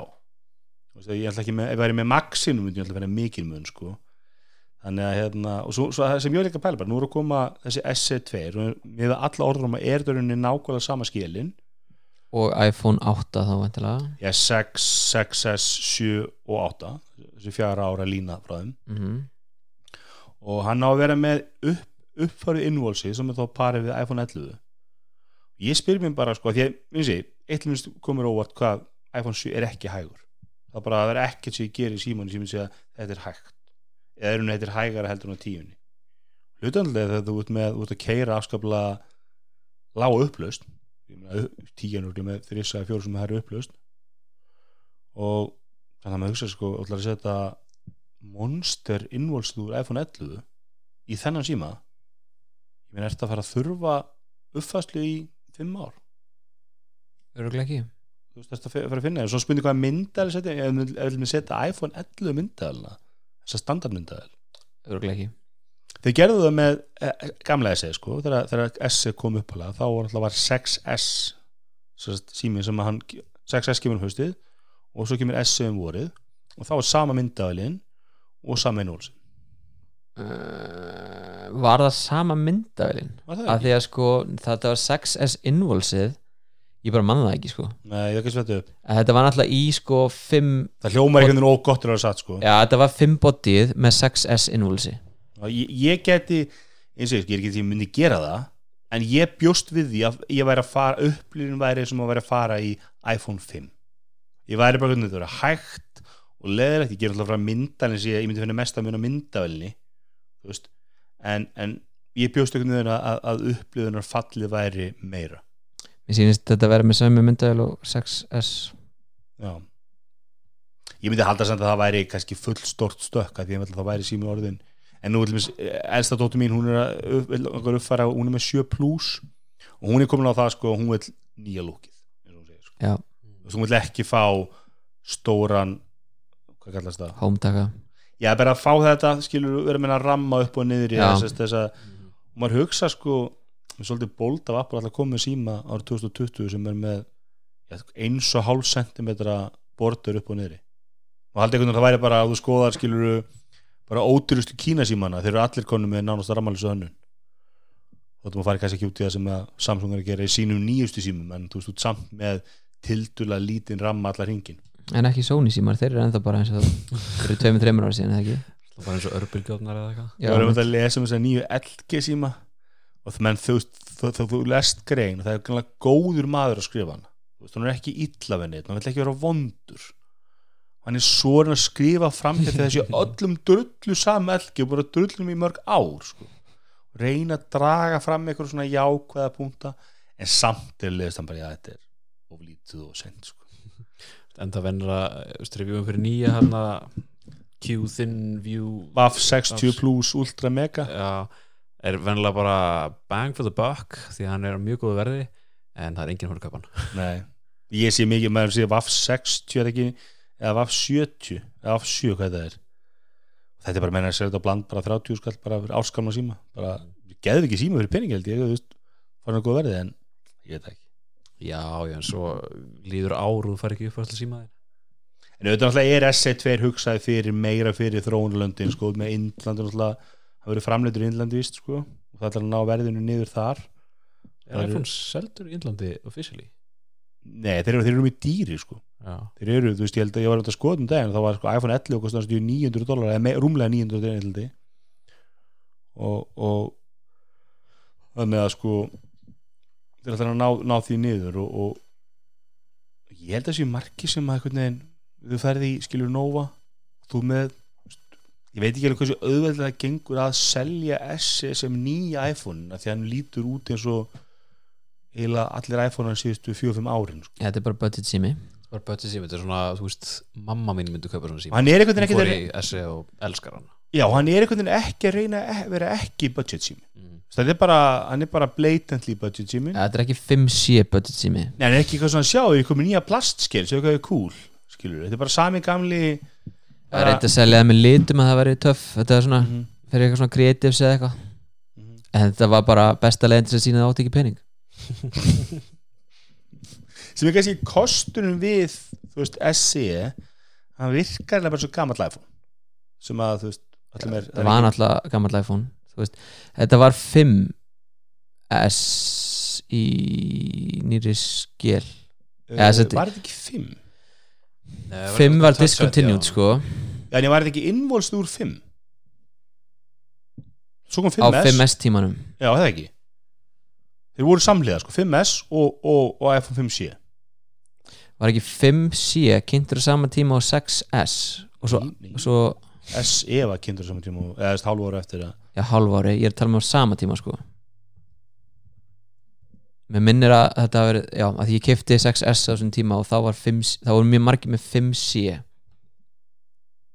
Ég ætla ekki með, ef ég væri með maxinu myndi ég ætla að vera mikið mun sko. Þannig að hérna, og svo, svo sem ég var líka að pæla bara, nú er að koma þessi SC2 og við alla orðum að er dörunni nákvæmlega sama skilin. Og iPhone 8 þá vantilega ég 6, 6S, 7 og 8 þessi fjara ára lína frá þeim. Mm og hann á að vera með upp, uppfærið innvolsi sem er þá parið við iPhone 11 ég spyr mér bara sko því að, minnst ég, eitt minnst komur óvart hvað iPhone 7 er ekki hægur. Það er bara að vera ekkert sem ég gerir í símanu sem ég segja þetta er hægt. Eða er hún er hægara heldur en á tíunni. Hlutanlega þegar þú ert með ert að keira afskaplega lága upplaust tíunur með þrissa fjóru sem það er upplaust og þannig að maður hugsa sko og ætlar að setja monster innvolsið úr iPhone 11 í þennan síma? Ég meina, ertu að fara að þurfa uppfæslu í 5 ár? Öruglega ekki. Þú veist, að fe- fara að finna svo spyndi hvað myndal setja ef við viljum setja iPhone 11 myndalina þessa standardmyndal Öruglega ekki. Þeir gerðu það með eh, gamla SE sko, þegar, þegar SE kom upp alveg, þá var alltaf var 6S sem sagt, síminn sem að hann 6S kemur um haustið og svo kemur SE um vorið og þá er sama myndalinn og sama innvolsið uh, Var það sama myndavælin? Ekki? því að sko þetta var 6S involsið ég bara manna það ekki sko. Nei, að þetta var náttúrulega í sko 5 Það hljómar einhvern veginn ógott er að satt sko. Já þetta var 5 bodyð með 6S involsi. Og ég, ég geti eins og ég, er ekki því að ég myndi gera það en ég bjóst við því að ég væri að fara upplýðin væri sem að væri að fara í iPhone 5 ég væri bara hvernig þetta verið hægt og leðilegt, ég ger alltaf frá myndalinn sem ég, ég myndi finna mest að mjöna myndavelni þú veist en, en ég bjóst einhvern veginn að, að upplýðunar fallið væri meira. Mér sýnist þetta að vera með sömu myndavæl og 6S Já. Ég myndi halda samt að það væri kannski full stort stökk að því að það væri sími orðin. En nú er elsta dóttur mín hún er að upp, vill okkur uppfæra, hún er með 7 plus og hún er komin á það sko og hún vil nýja lúkið sko. Hún vil ekki fá stóran hvað kallast það? Hómtaka Já, bara að fá þetta, skilur, vera meina að ramma upp og niður í þess, þess að og maður hugsa sko með svolítið bold af Apple alltaf komið síma árið 2020 sem er með ja, eins og hálf sentimetra bordur upp og niður og haldið einhvern veginn að það væri bara að þú skoðar skilur bara ódýrustu kínasímana þeir eru allir konum með nánast rammalisa hönnun. Þóttum að fara kannski ekki út í það sem að Samsung er að gera í sínum nýjustu símum en þú veist út samt með tildula lítinn ramma allar hringin En ekki Sony símar, þeir eru ennþá bara eins og það fyrir tveimur, þreimur ára síðan, eða ekki? Það var eins og örbylgjófnar eða eitthvað Ég var um að lesa um þess að nýju LG síma og það menn þú þú, þú, þú lest grein og það er ganlega góður maður að skrifa hann þú veist, hann er ekki illavennið, hann vil ekki vera vondur hann er svo að skrifa fram hér til þessi öllum drullu saman LG og bara drullum í mörg ár sko. reyna að draga fram eitthvað svona jákvæða punkta en samt er leðist hann bara, já þetta er oflítið og sent sko. En það vennur að strifjum fyrir nýja hann að Q-Thin View VAF 60 plus Ultra Mega. Já, er vennilega bara bang for the buck því að hann er á mjög góðu verði en það er enginn hóru kapan Nei, ég sé mikið maður sé VAF 60 eða ekki? Eða VAF 70 eða VAF 7 hvað það er. Þetta er bara menn að segja þetta bland bara 30 skall bara fyrir áskamna síma. Bara, geðu ekki síma fyrir pening held ég þú veist, fara hann góð verði en ég veit það ekki Já, já, en svo líður ár og fær ekki upp alltaf símaðir en auðvitað náttúrulega er SC2 hugsaði fyrir meira fyrir þróunlöndin sko, með Indlandu náttúrulega það verið framleitur í Indlandi vist sko, og það ætlar að ná verðinu niður þar Er Það iPhone seldur í Indlandi officially? Nei, þeir eru, þeir eru mjög dýri sko Já, þeir eru, þú veist, ég held að ég var um þetta skoðum daginn þá var sko iPhone 11 og kostast 900 dólar eða rúmlega 900 dólar held ég. og, og þannig að sko ætla að ná, ná því niður og, og ég held að þessi marki sem að einhvern veginn þú ferði í skilur Nova þú með ég veit ekki alveg hversu auðveldlega það gengur að selja S sem nýja iPhone af því að hann lítur út eins og eiginlega allir iPhone-ar síðustu 4-5 árin sko. Já, þetta er bara budget sími það var budget sími, þetta er svona, þú veist mamma mín myndi kaupa svona og síma hann er einhvern veginn ekki í SE og elskar hann Já, hann er einhvern veginn ekki að reyna að vera ekki budget sími mm. Það er bara, hann er bara blatantly budget sími Þetta er ekki 5C budget sími Nei, hann er ekki eitthvað svona sjá, ég komið nýja plastsker Sjá hvað er cool, skilur Þetta er bara sami gamli Það er eitthvað að selja það með litum að það væri töff. Þetta er svona, Mhm, fyrir eitthvað svona creatives eða eitthvað. Mhm. En þetta var bara besta leiðin til að sína það átti ekki pening. Sem er kannski kostunum við Þú veist, SE Hann virkar eiginlega bara svo gamall iPhone. Sem að, þú veist öllum er, Það var náttúrulega gammal iPhone veist. Þetta var 5S í nýri skil uh, Var þetta ekki 5? Nei, 5 var discontinued sko. Já, en ég var þetta ekki innvolst úr 5 Svo kom á 5S 5S tímanum. Já, það ekki? Þeir voru samliða, sko, 5S og, og, og iPhone 5C Var ekki 5C kynntur á sama tíma og 6S og svo, Nei, nei. og svo SE var kynntur saman tíma og- eða þess hálfu ára eftir það já, hálf ári, ég er að tala með á sama tíma sko. Mér minnir að þetta verið, já, að ég kefti 6S á þessum tíma og þá var 5, þá voru mjög margir með 5C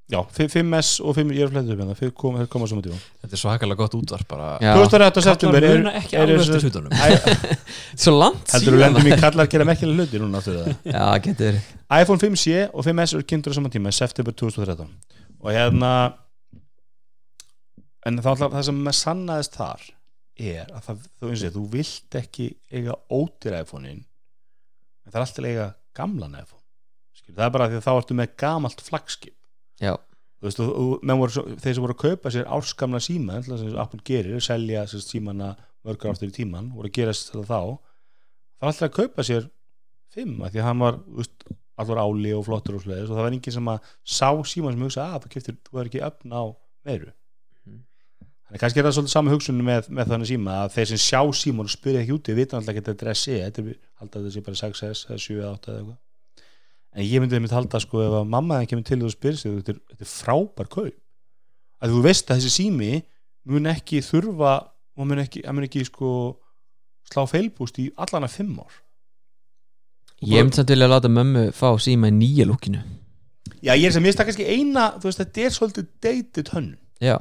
Já, 5S og 5, ég er flettið upp hérna. Þeir koma, koma saman tíma. Þetta er svakalega gott útvarp bara. Já, 2008 september Kallar er, muna ekki er, alveg eftir hlutunum. Er svo langt Heldur þú lendum í kallar gera mekkilega hluti núna Já, getur. verið. iPhone 5C og 5S eru kynntur á saman tíma í september 2013 og hérna en þá alltaf það sem með sannaðist þar er að það, þú veist ég, þú vilt ekki eiga ótir iPhone-in en það er alltaf eiga gamlan iPhone. Skil, það er bara því að þá ertu með gamalt flagskip Já, veist, og, og, svo- þeir sem voru að kaupa sér árskamla síma, sem Apple gerir selja símana mörgur aftur í tíman voru að gera það þá var alltaf að kaupa sér fimm því að hann var, veist, allur áli og flottur og slegis og það var enginn sem að sá síman sem hugsa að keftir, þú er ekki öfn á meiru. Þannig kannski er það svolítið sama hugsun með, með þannig síma að þeir sem sjá síman og spyrja ekki úti vita alltaf ekki að þetta er þetta er alltaf þessi bara 6S eða 7 eða 8 eða eitthvað. En ég myndi einmitt halda sko ef að mamma þeim kemur til og spyrir sig þetta er, þetta er frábær kaup. Að þú veist að þessi sími mun ekki þurfa og mun ekki, mun ekki sko slá feilbúst í allan að fimm ár. Ég myndi samt vilja láta mömmu fá síma í nýja lúkinu. Já ég er sem ég veist það kannski eina þú veist þetta er svolítið dated hönnun. Já,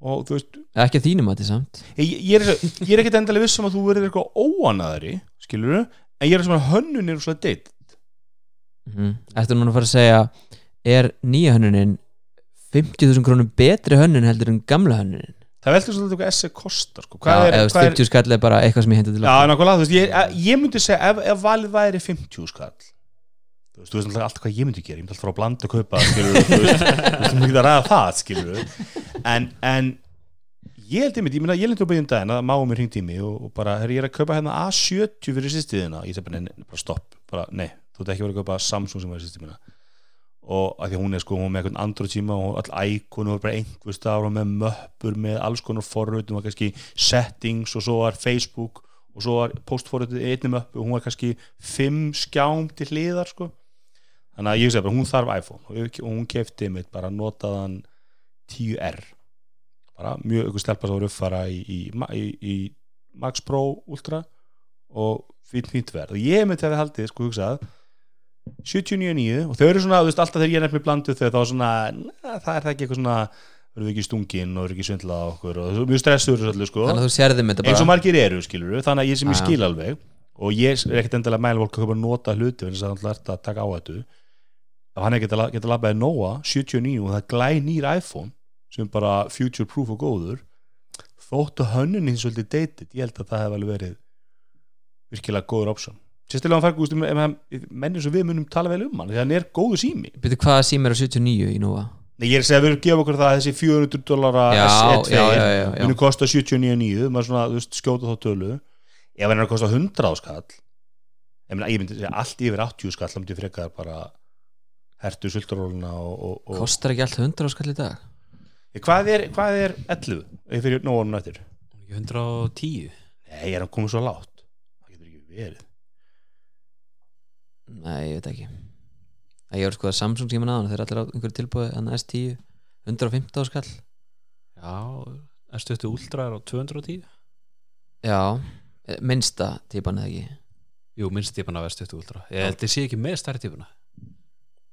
og þú veist ekki þínum að þetta samt ég, ég, er, ég er ekkert endalega viss um að þú verður eitthvað óanaðari skilur en ég er sem að hönnun er svolítið dated mm. Ertu núna að fara að segja er nýja hönnunin 50.000 krónum betri hönnun heldur en gamla hönnunin það veldur svolítið hvað SE kostar sko. Já, er, eða þú veist, hvað er 50 skall er bara eitthvað sem ég hendi til Já, nákvæmlega, þú veist, ég, ég myndi segja ef, ef valið væri 50 skall þú veist, þú veist alltaf hvað ég myndi gera ég myndi alltaf fara að blanda og kaupa skilur, þú veist, þú veist, þú myndi að ræða það skilur en, en ég held einmitt, ég að ég lendi á byggjum daginn að máum mér hringt í mig og, og bara, herri, ég er að kaupa hérna A70 fyrir sýstiðina, ég segi bara, nei, bara stopp bara, nei, þú ert ekki verið að kaupa Samsung sem var sýstiðina og að því hún er sko, hún er með eitthvað andra tíma og all íkonu var bara einhver stafur með möppur með alls konar forröðum og kannski settings og svo var Facebook og svo var postforröðið einni möppu og hún var kannski fimm skjám til hliðar sko. Þannig að ég segi bara, hún þarf iPhone og, og hún kefti mitt bara notaðan 10R bara mjög ykkur stelpa sem voru uppfara í, í, í, í Max Pro Ultra og fínt fínt verð. Og ég myndi að við haldið sko hugsað 79.9 og þau eru svona, þú veist, alltaf þegar ég er nefnir blanduð þau þá er svona, na, það er það ekki eitthvað svona verður ekki stungin og verður ekki svindlað á okkur? Og þú er mjög stressuður þessu sko. Þannig að þú sérðum þetta eins og bara margir eru skilur þannig að ég sem ég skil alveg og ég er ekkert endilega að mæla fólk að nota hluti þess að hann ætla að taka á þetta. Ef hann er geta, geta labbaði Nóa 79 og það glæ nýr iPhone sem bara future proof og góður þóttu hönnunin svolítið dated ég held að það hef alveg verið virkilega góður option sérstaklega hann fær gúst menn eins og við munum tala vel um hann því að hann er góðu sími Byrju, hvað sími er á 79 í Nova? Nei, ég er að segja að við erum að gefa okkur það að þessi 400 dollara Já, SE2 já, já, já, já. munu kosta 79.9 maður svona, þú veist, skjóta þá tölu ef hann er að kosta 100 á skall ég, myndi segja allt yfir 80 skall þá myndi ég frekar bara hertu sultaróluna og, og, og Kostar ekki allt 100 á skall í dag? Hvað, er, hvað er 11 ef fyrir nógunum eftir? 110 Nei, er hann komið svo látt það getur ekki verið. Nei, ég veit ekki. Ég var sko að Samsung síman aðan þeir eru allir á einhverju tilbúið en S10 115 á skall. Já, S20 Ultra er á 210 Já, minnsta típan eða ekki? Jú, minnst típan af S20 Ultra. Ég held ég sé ekki með stærri típuna.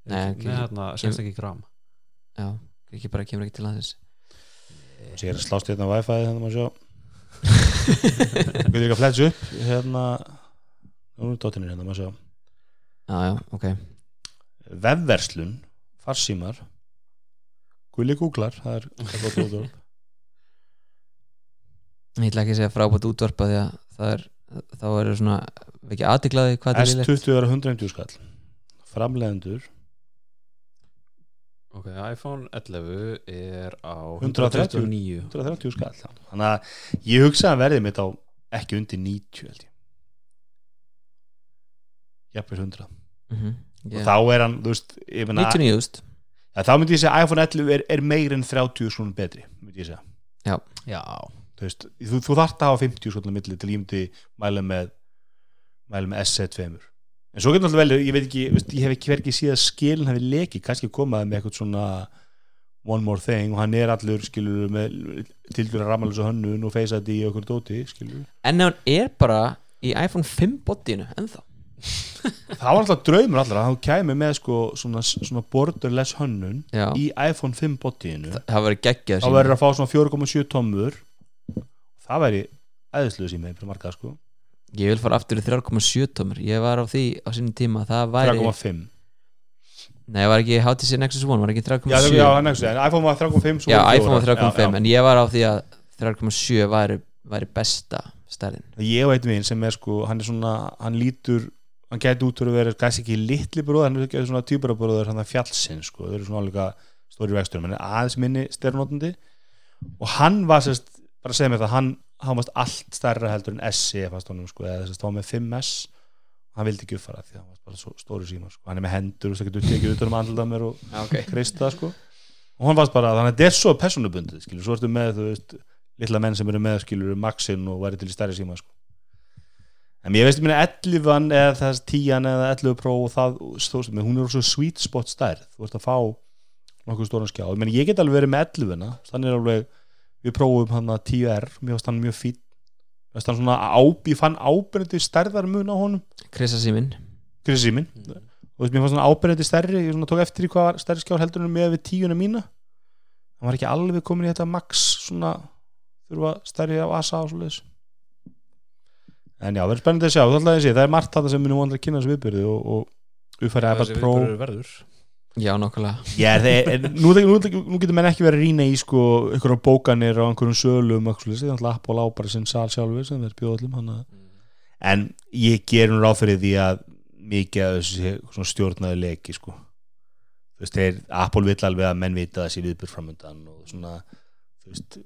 Nei, ekki- Með hérna 60 gram Já, ekki bara kemur ekki til aðeins Sér er að slást hérna á Wi-Fi þannig að maður sjá. Við erum ekki að fletsa upp hérna. Nú er dóttinir hérna maður sjá. Já, já, ok. Vefverslun, farsímar. Gulli googlar það er, gott útvarp. Ég ætla ekki að segja frábært útvarpa því að það er þá er svona ekki aðtiklaði hvað það er lélegt. S20 er 150 skall. Framlegendur Ok, iPhone 11 er á 130. 129 130 skall þannig að ég hugsa að verðið mitt á ekki undir 90 held ég. Jafnvel 100 Mhm, og já. þá er hann, þú veist ég meina- 99 úst ja, þá myndi ég segja að iPhone 11 er, er meir en 30 svona betri myndi ég segja. Já, þú, veist, þú, þú þarft að hafa 50 svona milli til ég myndi mæla með mæla með S2 en svo getur náttúrulega vel, ég veit ekki veist, ég hef ekki verið ekki síðan skilin hefði leki kannski komaði með eitthvað svona one more thing og hann er allur skilur með að ramalus og hönnun og þetta í okkur dóti skilur. En hann er bara í iPhone 5 bodyinu ennþá? Það var alltaf draumur allra. Hann kæmi með sko svona, svona borderless hönnun Já, í iPhone 5 botíinu það verður geggjað þá verður að fá svona 4,7 tommur. Það væri æðislu sími fyrir marga sko Ég vil fara aftur í 3,7 tómur. Ég var á því á sínum tíma Það væri 3,5 Nei, var ekki HTC Nexus One Var ekki 3,7 já, já, ekki, en iPhone var 3,5 svo Já, iPhone var fjórar. 3,5 En ég var á því að 3,7 væri, væri besta stærðin ég og einn vinn sem er sko hann er svona, hann lítur hann gæti út fyrir að vera kannski ekki litli bróður hann er ekki svona týparabróður hann er fjallsinn sko, þau eru svona alveg stóri vextur hann er aðeins minni styrnótandi og hann var sérst bara að segja mér það, hann hann varst allt stærra heldur en honum sko, eða þess að þá með 5S hann vildi ekki uppfara því að hann var bara svo stóri síma sko. hann er með hendur og það getur tekið utan um andlita mér og Já, ok. Kreista sko. Og hann varst bara, þannig að þetta er svo personubundið skilur, svo ertu með, þú veist litla menn sem eru með, skilur, Maxin og væri til í stærri síma sko. En ég veist, ég minna 11 eða þess 10 eða 11 Pro og það, stóðst, með, hún er svo sweet spot stærð, þú ert að fá nokkuð stóran skjá, ég, meni, ég get alveg verið með 11 þannig er alveg, við prófum hann að 10R, mér varst hann mjög fín mér varst hann svona áp, ég fann ábyrjandi stærðar mun á honum, Krissa síminn Krissi síminn og veist, mér fannst hann ábyrjandi stærri ég svona tók eftir í hvað var stærri skjár heldur en með við tíuna mína. Hann var ekki alveg komin í þetta max svona þurfa stærri af asa og svoleiðis. En já, verður spennandi að sjá. Það, það er margt þetta sem munum vonlega að kynna þessu viðbyrði og, og uppfæri iPad Þessi Pro. viðburður verður já, nokkulega Já, þeir, en nú, nú, nú getur menn ekki verið að rýna í sko, einhverjum bókanir og einhverjum sölum og eitthvað þannig að Apple á bara sinn sal sjálfur sem þeir bjóða öllum hana. en ég ger nú ráð fyrir því að mikið af þessu stjórnaði leki sko. Þú veist, þeir, Apple vill alveg að menn vita þessi viðbjörn framöndan og svona veist,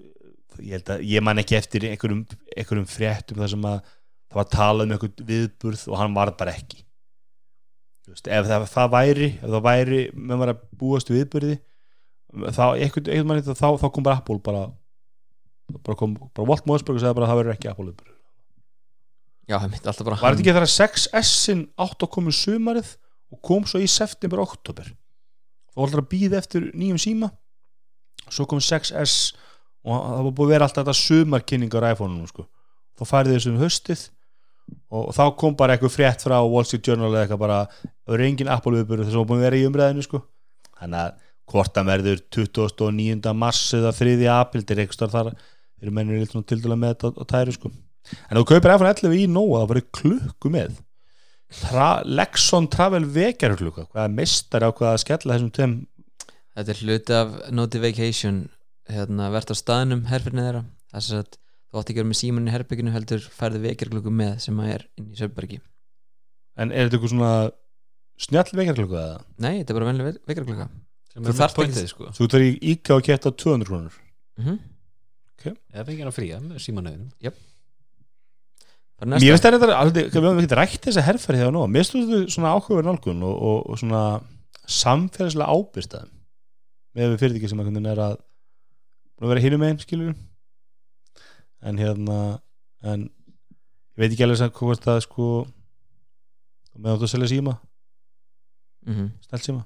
ég held að ég man ekki eftir einhverjum, einhverjum fréttum þar sem að það var talað um einhvern viðburð og hann var bara ekki veist, ef það, það væri ef það væri, menn var að búast við viðburði þá, einhvern, einhvern manni þá, þá kom bara Apple bara bara kom, bara Walt Mossberg og sagði bara að það verður ekki Apple viðburði já, það myndi alltaf bara Var þetta ekki þegar 6S-in átt að koma um sumarið og kom svo í september og oktober þá var alltaf að býða eftir nýjum síma svo kom 6S og það var búið að vera alltaf þetta sumarkynningar á iPhone-unum sko. þá færði þessu um höstið og, og þá kom bara eitthvað frétt frá Wall Street Journal eða eitthvað bara engin Apple viðbörð þess að búin að vera í umræðinu sko. þannig að hvort það verður 29. mars eða 3. april þetta er eitthvað starf þar eru mennir til dæla með þetta á tæri sko. en þú kaupir iPhone 11 í Nóa það verður klukku með Tra Lexon Travel vekjarklukka hvaða mistar á hvaða skella þessum tveim þetta er hluti af notification hérna, verðt á staðnum herfirni þeirra þess að þú átti ekki að vera með síman í herbygginu heldur færði vekjarklukku með sem að er inn í Söfbergi en er þetta eitthvað svona snjall vekjarklukka eða? nei, þetta er bara venlega vekjarklukka sem Þú þarft með pointið sko. Þú þarf í íka og ketta 200 krónur. Mm eða fengið hann fría með símanauðinum. Bara Mér finnst þetta aldrei, við höfum ekkert rætt þessa herfæri þegar nú, mér finnst þetta svona áhugaverð nálgun og, og, og svona samfélagslega ábyrstaðum með við sem er að búin að vera hinum einn skilur en hérna en ég veit ekki alveg sem hvort það sko með áttu að selja síma, mm snelt síma.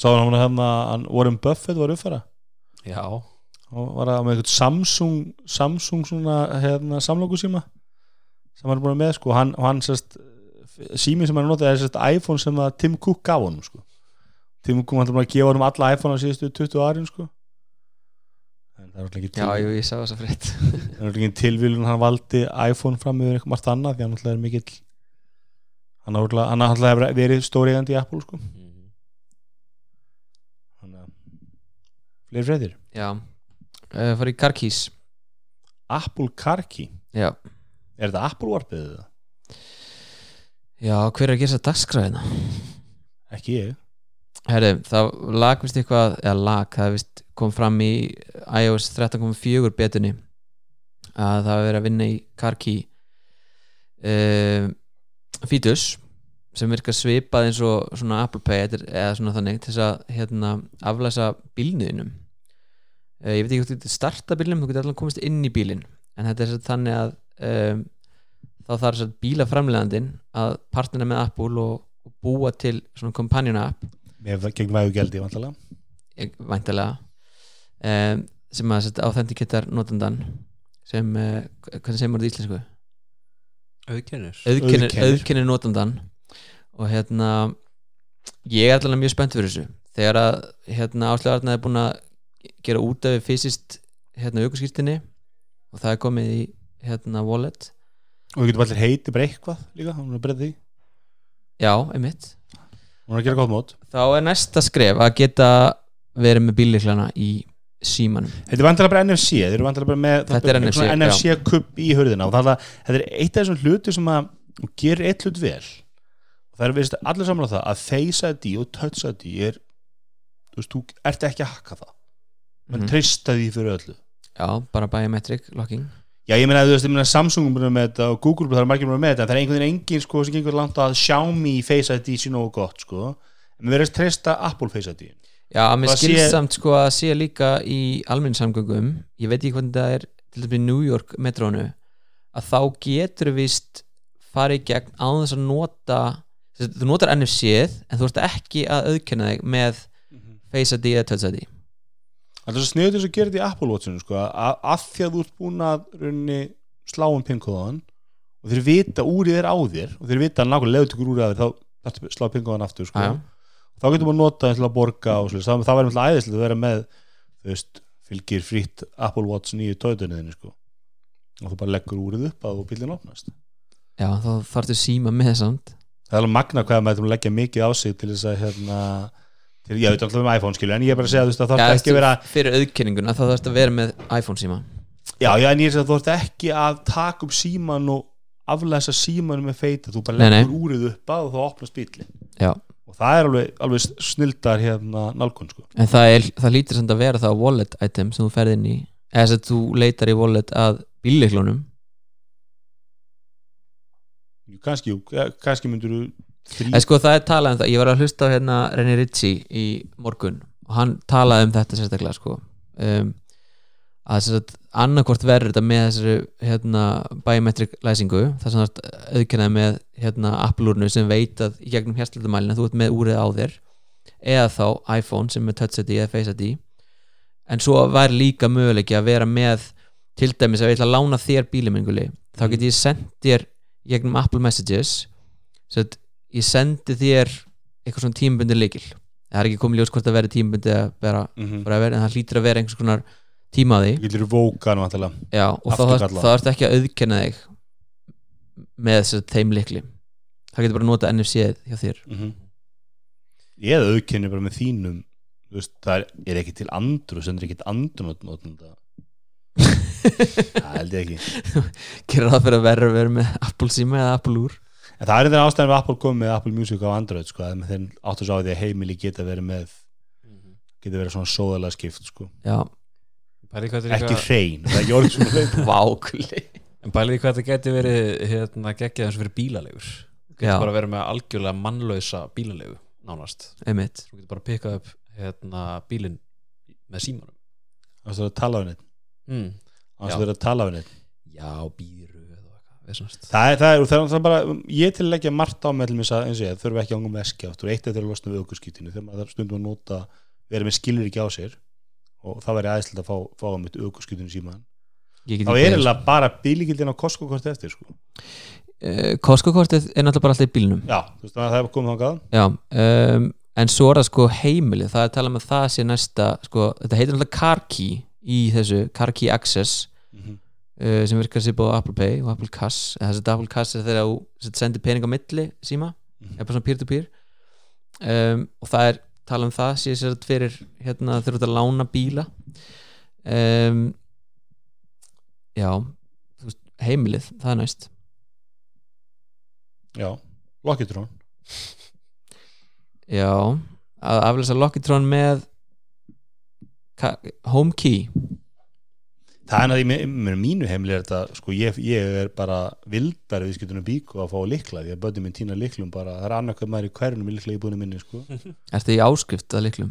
Sáðan hann hérna að Warren Buffett var uppfæra já, og var að með eitthvað Samsung Samsung svona hérna samlóku síma sem hann er búin með sko. Og hann, hann sérst síminn sem hann notaði er sérst iPhone sem að Tim Cook gaf honum sko. Tim Cook hann er búin að gefa honum alla iPhone á síðustu 20 árin sko en það er alltaf ekki já, til, jú, ég sá þessa frétt. Það er ekki tilvílun hann valdi iPhone fram yfir eitthvað margt annað því hann alltaf er mikill hann har alltaf verið stóriðandi í Apple sko. Þannig að fleiri fréttir? Já, uh, fara í Karkís Apple Car Key já, er þetta Apple varpið eða? já, hver er að gera þessa dagskræðina ekki ég. Herri, það lag vist eitthvað eða lag, það vist kom fram í iOS 13.4 betunni að það var verið að vinna í Karki uh, Fítus sem virkar svipað eins og svona Apple Pay eða svona þannig til að hérna, aflæsa bílniðinum. Uh, ég veit ekki hvort þú getur starta bílnum þú getur allan komist inn í bílinn en þetta er þannig að um, þá þarf þess að partnera með Apple og, og búa til svona companion app. Með gegn vægu gældi vantalega ég- væntalega um, sem að setja authenticattar notandan sem, uh, hvernig segir maður þetta í íslensku? Auðkennir. Auðkennir, Auðkennir. auðkennir notandan og hérna ég er allavega mjög spennt fyrir þessu. Þegar að hérna áslegarna er búin að gera út af fysiskt hérna aukurskýrtinni og það er komið í hérna wallet. Og við getum allir heiti bara eitthvað líka hún er að breyta því. Já, einmitt. Hún er að gera gott mót. Þá er næsta skref að geta verið með bílliklana í símanum. Þetta er vantilega bara NFC vantilega bara með Þetta er NFC, NFC kupp í hörðina og það er, er eitt af þessum hlutu sem að og gerir eitt hlut vel. Og það er vist allir saman á það að Face ID og Touch ID er þú veist, þú ert ekki að hakka það. Menn Mhm. treysta því fyrir öllu. Já, bara biometric locking. Já, ég meina, þú veist, ég meina Samsung er að með þetta og Google það er margir að með þetta það er einhvern veginn engin sko sem gengur langt að Xiaomi Face ID sé nógu gott sko. En við verðum treysta Apple Face ID Já, að mér Það skilst sé- samt sko að sé líka í almennsamgöngum ég veit ekki hvernig það er til dæmis í New York metrónu að þá getur vist farið í gegn á þess að nota þess að þú notar NFC-ið en þú ert ekki að auðkenna þig með Face ID eða Touch ID Það er svo sniður þess að gera þetta í Apple Watchinu sko, að, að því að þú ert búin að runni slá um pinkóðan og þeir vita úrið er á þér og þeir vita nákvæmlega leður tekur úrið á þér þá slá pinkóðan aftur sko. Já, þá getur maður að nota það til að borga og svo, það, það væri mjög æðislega að vera með veist, fylgir frýtt Apple Watch nýju tóðunniðinni sko. og þú bara leggur úrið upp að bílinn opnast. Já þá þarftu síma með samt. Það er alveg magna hvað maður leggja mikið á sig til þess að hérna, til, ég veit alltaf um iPhone skilur en ég er bara að segja að það þarf ekki að vera fyrir auðkenninguna þá þarfst að vera með iPhone síma. Já, já, en ég er að þú þarf ekki að taka upp síman og aflæsa síman með feita, þú bara leggur úrið upp að og þá opnast bílinn Já. Og það er alveg, alveg snildar hérna nálgun sko. En það, er, það lítur samt að vera það wallet item sem þú ferð inn í eða þess að þú leitar í wallet að bílleiklunum Jú, kannski, kannski myndur þú sko það er talað um það, ég var að hlusta á hérna René Ritchie í morgun og hann talaði um þetta sérstaklega sko. Um, að þess að annarkvort verður þetta með þessari hérna biometric læsingu það sem það auðkennaði með hérna Apple-úrnu sem veit að í gegnum hérstildumælina þú ert með úrið á þér eða þá iPhone sem er Touch ID eða Face ID. En svo væri líka möguleiki að vera með til dæmis að ég ætla að lána þér bílimenguli þá get ég sendt þér gegnum Apple Messages að ég sendi þér eitthvað svona tímabundi leikil það er ekki komið ljós hvort það verði tímabundi að vera mm forever, en það hlýtur að vera einhvers konar tíma á því. Þú getur og alltaf Já, og þá ertu ekki að auðkenna þig með þess að þeim leikli það getur bara að nota NFC hjá þér. Mm Ég eða auðkenni bara með þínum þú veist, það er, er ekki til andur og sendur ekki til andur notnda Það held ég ekki. Gera það fyrir að vera, vera með Apple síma eða Apple úr? En það er þetta ástæðan við Apple komið með Apple Music á Android sko, að með þeim áttu svo á því að heimili geta verið með geta verið svona sóðalega skipt sko. Já, Pælið hvað þetta er ekki hrein, það er ekki orðið svona vákuli En pælið hvað þetta geti verið hérna, geggjað eins og fyrir bílalegur. Þú getur bara verið með algjörlega mannlausa bílalegu nánast. Einmitt. Þú getur bara pikkað upp hérna, bílinn með símanum. Það er að tala við neitt mm. Það er að tala við neitt Já, býru eða eitthvað veist. Það er, það er, það er, það er bara, ég til að leggja margt á með til þess að, eins og ég, þurfa ekki að ánga með eski áttur, eitt þegar að losna við aukurskýtinu þegar maður stundum að nota, vera með skilir ekki á sér og það væri aðeinslega að fá, fá að mitt aukurskýtinu síma Ég get þá er eiginlega bara bílíkildin á Costco hvort eftir sko. sko. Eh, Costco-kortið er náttúrulega bara alltaf í bílnum Já, þú veist, það hefur komið þangað Já, um, en svo er það sko heimilið, það er að tala um að það sé næsta sko, þetta heitir náttúrulega Car Key í þessu Car Key Access mm -hmm. uh, sem virkar sér búið á Apple Pay og Apple Cash eða þessi Apple Cash er þegar þú sendir pening á milli síma, Mhm. er bara svona peer-to-peer um, og það er tala um það sé sér fyrir hérna þú ert að lána bíla. Um, já heimilið, það er næst. Já, Lockitron já, að aflesa Lockitron með Home Key Það er náttúrulega, í mínu heimli er þetta, sko, ég, ég er bara vildari viðskiptunum bíku að fá likla því að bönnum minn týna liklum bara, það er annarkað maður í hverjunum í likla í búinu minni, sko. Ertu í áskrift að liklum?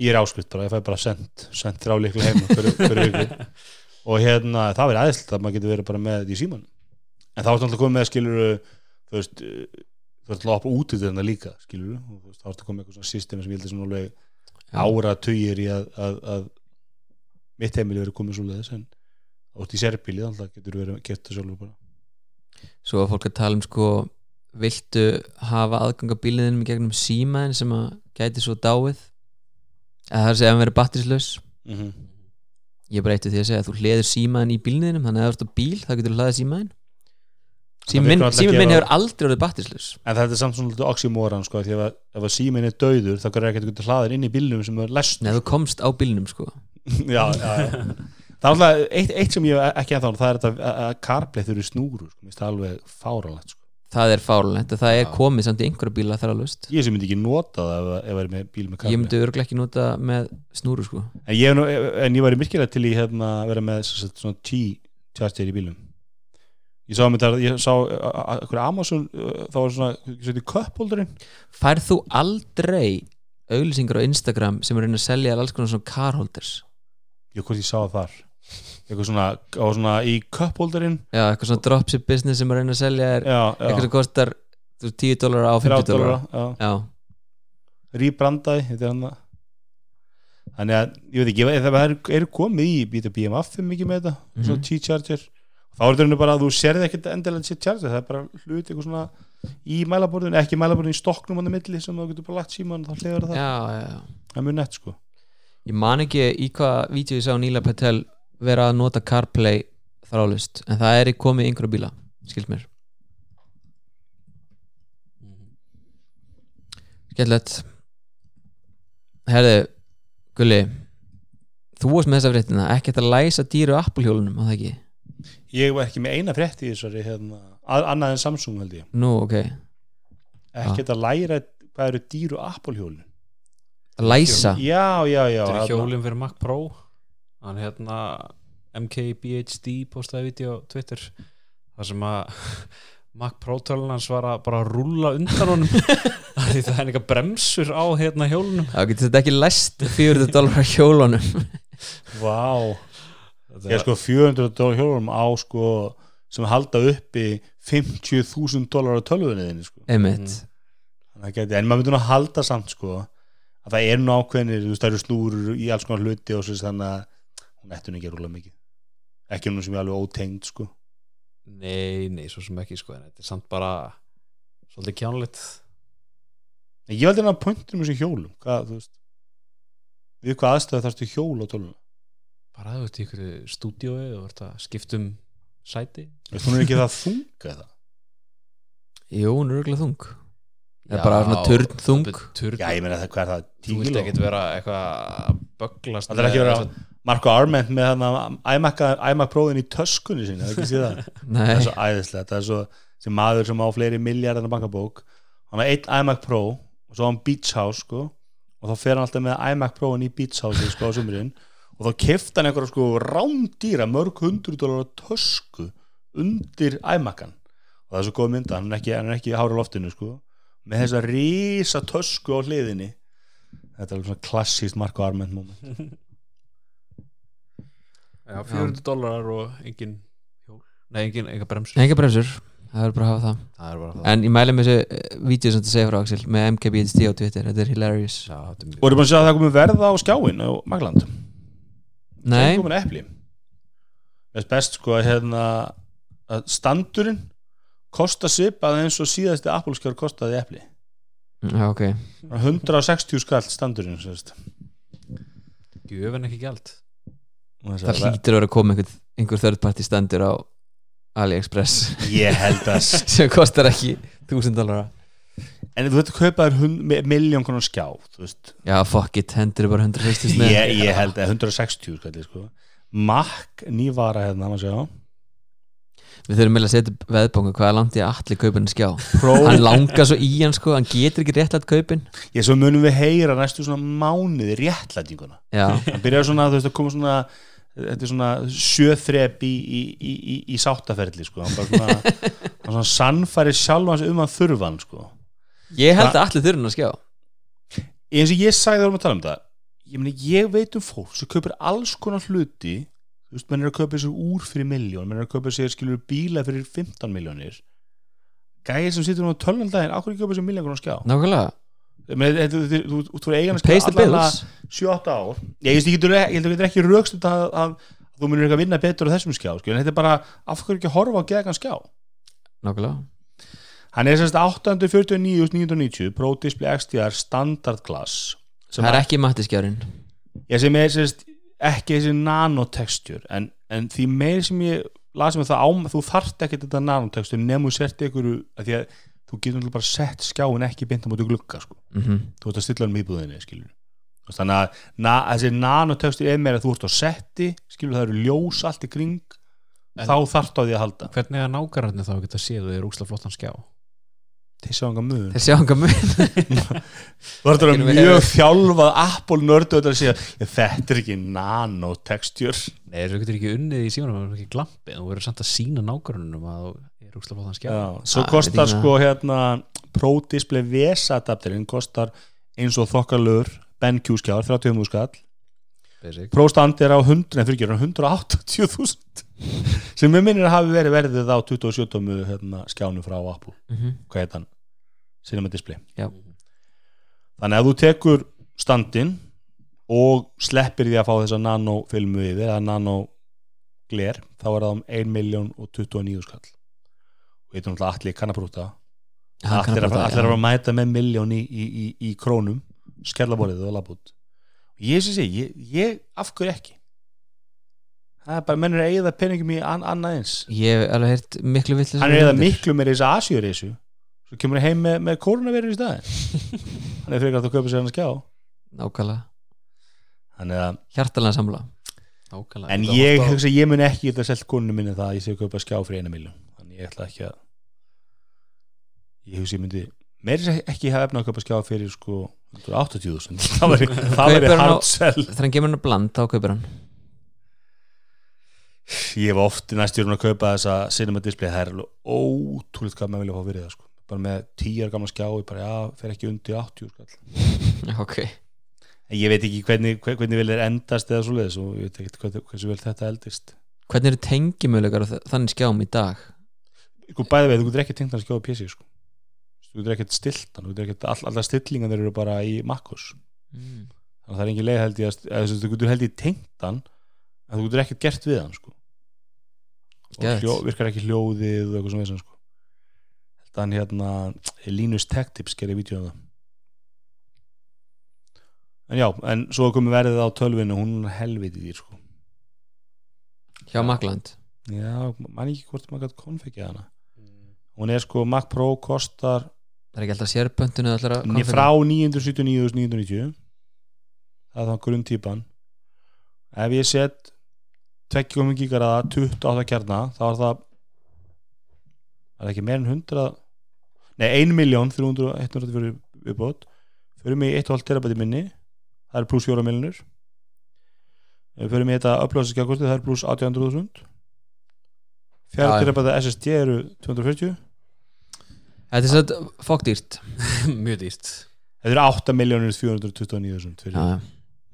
Ég er áskrift bara, ég fæ bara sendt sendt þrjá likla heim fyrir, fyrir og hérna, það verið aðeinslega að maður getur verið bara með þetta í síman en þá er náttúrulega komið með skilur þú veist, eh, þú veist, lápa út í þetta líka, skilur þá er þetta komið með eitthvað mitt heimili verið komið svo leiðis en út í sérbíli þannig getur verið gert það sjálfur bara. Svo að fólk að tala um sko viltu hafa aðgang að bíliðinum í gegnum símaðin sem að gæti svo dáið? Eða það er að segja að verið batterislaus. Mm -hmm. ég er af því að segja að þú hleður símaðin í bíliðinum þannig að þú ert á bíl þá getur þú hlaðið símaðin Sími minn, alltaf hefur aldrei orðið batterislaus. En þetta er samt svona lítið oxymoran sko, því ef, að- ef að síminn er dauður þá er að geta hlaðir inn í bílnum sem er lest Nei, þú komst á bílnum sko já, já, það er alltaf eitt, eitt sem ég ekki ennþá það er þetta að- að CarPlay þurfi snúru sko, það alveg fáralegt sko. Það er fárlegt það er komið samt í einhverja bíla þar að lust ég sem myndi ekki nota það ef, ég er með bíl með Ég CarPlay myndi örglega ekki nota með snúru sko. En ég, en ég var virkilega til í hérna, vera með sagt, svona T-charger í bílum ég sá, með, ég sá eitthvað Amazon þá var svona, ég seti köpholdurinn Færð þú aldrei auglýsingar á Instagram sem er að að selja alls konar svona car holders ég hvort ég sá það þar. Eitthvað svona, á svona í köpholdurinn Já, eitthvað svona dropship business sem að reyna að selja er já, eitthvað já, sem kostar þú veist, 10 dólar á 50 30 dólar rýbrandaði þannig að, ég veit ekki, það er, er komið í býta BMF mikið með þetta. Mhm. svona T-charger, þá er þetta bara að þú sérði ekkert endilega sér charger, það er bara hluti eitthvað svona í mælaborðin ekki mælaborðin í stokknum á það milli sem þú getur bara lagt síman og þá hliður það, það mjög nett sko Ég man ekki í hvað vídeo ég sá Níla Patel vera að nota CarPlay þrálust en það er í komið í einhverja bíla skilt mér. Skellett herðu, Gulli þú varst með þessa fréttina ekki hægt að læsa dýru Apple-hjólunum á það ekki? Ég var ekki með eina frétt í þessari hérna, að- annað en Samsung held ég. Nú, ok, ekki að læra hvað eru dýru að læsa. Já, já, já Þetta er hjólinn fyrir Mac Pro. Hann hérna MKBHD postaði vídeo á Twitter þar sem að Mac Pro tölun hans var að bara rúlla undan honum. Af því það er eitthvað bremsur á hérna hjólunum. Þá getur þetta ekki læst 400 dólar á hjólunum? Vá. Ég sko 400 dólar hjólum á sko sem halda uppi 50.000 dólar á tölvunni þinni sko. einmitt, Þannig geti, en maður myndir nú að halda samt sko að það er nú ákveðnir, þú veist það eru snúrur í alls konar hluti og svo þannig að hún ætti nú ekki að rúla mikið. Ekki nú sem ég alveg ótengd sko. Nei, nei, svo sem ekki sko en þetta er samt bara svolítið kjánleitt ég veldi hérna að pointir um þessum hjólum. Hvað, þú veist við hvað aðstöðu þarfstu hjól á tölvunni bara þú veist í ykkur stúdíói og ert að skiptum sæti. Veist hún er ekki það þunga það jú, hún er örgulega þung er bara svona turn þung turn, já ég meina það hvað er það þú 10 vilt kíló? ekkert vera eitthvað að bögglast það er ekki vera þessa- Marko Arment með hann iMac, iMac prófin í töskunni sinni, það ekki sé það? Er svo æðislega, það er svo sem maður sem á fleiri miljardar en bankabók hann var einn iMac Pro og svo á hann Beach House sko og þá fer hann alltaf með iMac Pro-in í Beach House sko á sumurinn og þá kefti hann einhverja sko rándýra mörg hundru dólar tösku undir iMac-an. Og það er svo góð mynda, hann er ekki, hann er ekki með þessa rísa tösku á hliðinni. Þetta er alveg svona klassíst Marko Arment moment. Já, 400 dólarar og engin hjól. Nei, engin, engin bremsur. Enga bremsur. Það er bara að hafa það. Það er bara það en ég mæli með þessu uh, vídeo sem þú segir frá Axel með MKBHD á Twitter, þetta er hilarious. Já, þetta er og erum búin að sjá að það komið verða á skjáin á Magland? Nei, sem komin epli. Mér finnst best sko að hérna að standurinn kosta svipað eins og síðasti Apple skjár kostaði epli já ok. 160 skall standurinn. Gjöfin ekki gælt það hlýtur að vera að koma einhver, einhver third party standur á AliExpress. Ég held að sem kostar ekki 1000 dólar en þú veit að kaupa þér miljón konar skjá já fuck it, hendur er bara 160 með ég, ég held að 160 skalli sko. Mac nývara hérna maður sjá við þurfum meðlega að setja veðbóngu hvað er langt að allir kaupin skjá? Pro hann langar svo í hann sko, hann getur ekki réttlætt kaupin. Ég svo munum við heyra næstu svona mánuði réttlætinguna. Já, það byrjar svona þú veist að koma svona þetta er svona sjöþrep í, í, í, í, í sáttaferli sko. Hann bara svona, hann svona sannfæri sjálfans um að þurfa hann sko. Ég held að allir þurfum að skjá. Eins og ég sagði þegar við tala um það ég, meni, ég veit um fólk sem kaupir alls konar hluti þú veist, menn er að kaupa sér úr fyrir miljón menn er að kaupa sér skilur bíla fyrir 15 miljónir gæði sem situr nú á tölvöldaginn, ákveður ekki kaupa sér miljón konar skjá? Nákvæmlega, þú- er eigan pays the bills. 7-8 ár. Ég heldur getur ekki raukst að, að þú munir eitthvað vinna betur á þessum skjá sko. en þetta er bara, af hverju ekki að horfa á geðgan skjá? Nákvæmlega, hann er sérst 849.990 Pro Display XDR Standard Class sem, það er að- ekki mattiskjárin ég, sem er sérst ekki þessi nanotexture en, en því meir sem ég lasum það á, þú þarft ekki þetta nanotexture nefnum sért ykkur að því að þú getur náttúrulega bara sett skjáin ekki beint á móti glugga sko. mm þú ert að stilla hann um íbúðinni skilur þannig að na, þessi nanotextur er meira að þú ert á setti skilur það eru ljós allt í kring En- þá þarft á því að halda. Hvernig er nákvæmlega þá að geta séð að þið er úksla flottan skjá þeir sjá hann mun. Þeir sjá hann mun. Þú ert að Ekki vera með- mjög þjálfað Apple nördu að segja "Já, þetta er ekki nanotextur Nei, þú getur ekki unnið í símanum það er ekki glampið, þú verður samt að sína nákvæmlega að þú er úksla flottan skjá Já, svo Ah, kostar sko hérna Pro Display VESA adapterinn kostar eins og þokkalur BenQ skjár 30 skall Basic. Pro Stand er á 100 en fyrir 180.000 sem með minnir að hafi verið verðið á 27 hérna, skjánu frá Apple Mhm. hvað heit hann? Cinema Display Já. þannig að þú tekur standinn og sleppir því að fá þessa nanofilmu yfir eða nanogler þá er það um 1 miljón og 29 skall og ég er náttúrulega allir kannabrúta allir að fara að mæta með miljón í, í, í, í krónum skerlaborðið og labút ég sé sé, ég, ég af hverju ekki? Það er bara mennur að eigða peningum í an, annað eins. Ég hef alveg heyrt miklu vill hann er eigða miklu meira í þessu Asjureysu svo kemur hann heim með, með kórnaverið í staðin hann er frekar að þú köpa sér hann að skjá. Nákvæmlega. Að hjartalega samla. Nákvæmlega. En ég á- hugsa að ég mun ekki geta selt koninu minni það að ég sé að kaupa skjá fyrir eina miljón þannig ég ætla ekki að ég hugsa ég myndi meiri sér ekki hafa efna að kaupa skjá fyrir sko 180.000 það væri, það væri hard sell. Þegar hann gemur hann að bland þá kaupir hann. Ég hef oft næstu að kaupa þessa cinema display. Það er ótrúlega hvað maður vilja fá fyrir það sko. bara með 10 ára gamla skjá ég bara já, fer ekki undir 80 skall ok, ég veit ekki hvernig, hver- hvernig vil er endast eða svo leiðis og ég veit ekki hvernig, hversu vel þetta eldist. Hvernig eru tengimöðleikar þannig skjám í dag? Sko bæði veið, þú getur ekki tengt hann skjáðu PC sko. Þú getur ekkert stilt hann þú getur ekkert, all, allar stillingan þeir eru bara í Makkos mm. þannig að það er engin leið held ég að eða, þú getur held ég tengt hann en þú getur ekkert gert við hann sko. og hljó, virkar ekki hljóðið og eitthvað svona sko. held að hann hérna Linus Tech Tips gerir vídeo um það en já, en svo komið verðið á tölvinu hún er helviti dýr sko. hjá Makland já, mann ekki hvort maður gæti konfekja hana hún er sko Mac Pro kostar það er ekki alltaf Nei, frá 979.990 það er þá grunntýpan. Ef ég set 2,5 gigaraða 28 kjarna þá er það er það ekki meir en 100 nei 1 miljón 300 fyrir mig 1,5 terabæti minni það er pluss 4 miljonur fyrir mig þetta upplösa skjákosti það er pluss 800.000 Já, 4 já. terabæti SSD eru 240 þetta er svo fóktýrt mjög dýrt. Þetta eru 8 miljónir 429.000 fyrir já,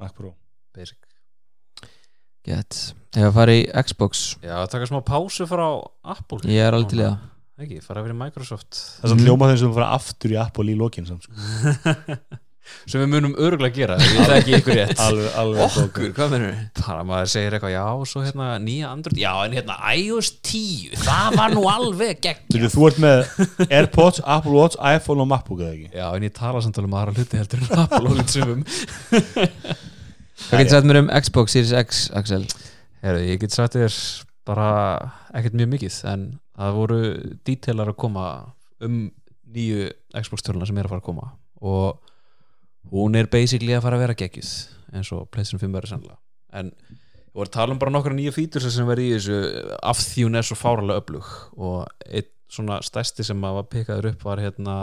Mac Pro. Basic. Gett ég að fara í Xbox. Já, að taka smá pásu frá Apple. Ég er alveg til í það Ekki, fara yfir í Microsoft. Það er svona hljóma þeim sem fara aftur í Apple í lokin samt, sko. sem við munum öruglega gera ef ég þekki ykkur rétt. Alveg, alveg okkur, hvað mennur þið? bara maður segir eitthvað, já, svo hérna nýja Android, já, en hérna iOS 10 það var nú alveg gegn Þú, þú ert með Airpods, Apple Watch, iPhone og MacBook eða ekki? Já, en ég tala samt alveg um aðra hluti heldur en Apple og hlutsumum hvað getur sagt mér um Xbox Series X, Axel? Herru, ég get sagt þér bara ekkert mjög mikið en það voru detailar að koma um nýju Xbox törluna sem er að fara að koma. Og hún er basically að fara að vera geggjuð eins og PlayStation 5 verður sannlega en við vorum að tala um bara nokkra nýja fítur sem verður í þessu af því hún er svo fáralega öflug og einn svona stærsti sem að var pekaður upp var hérna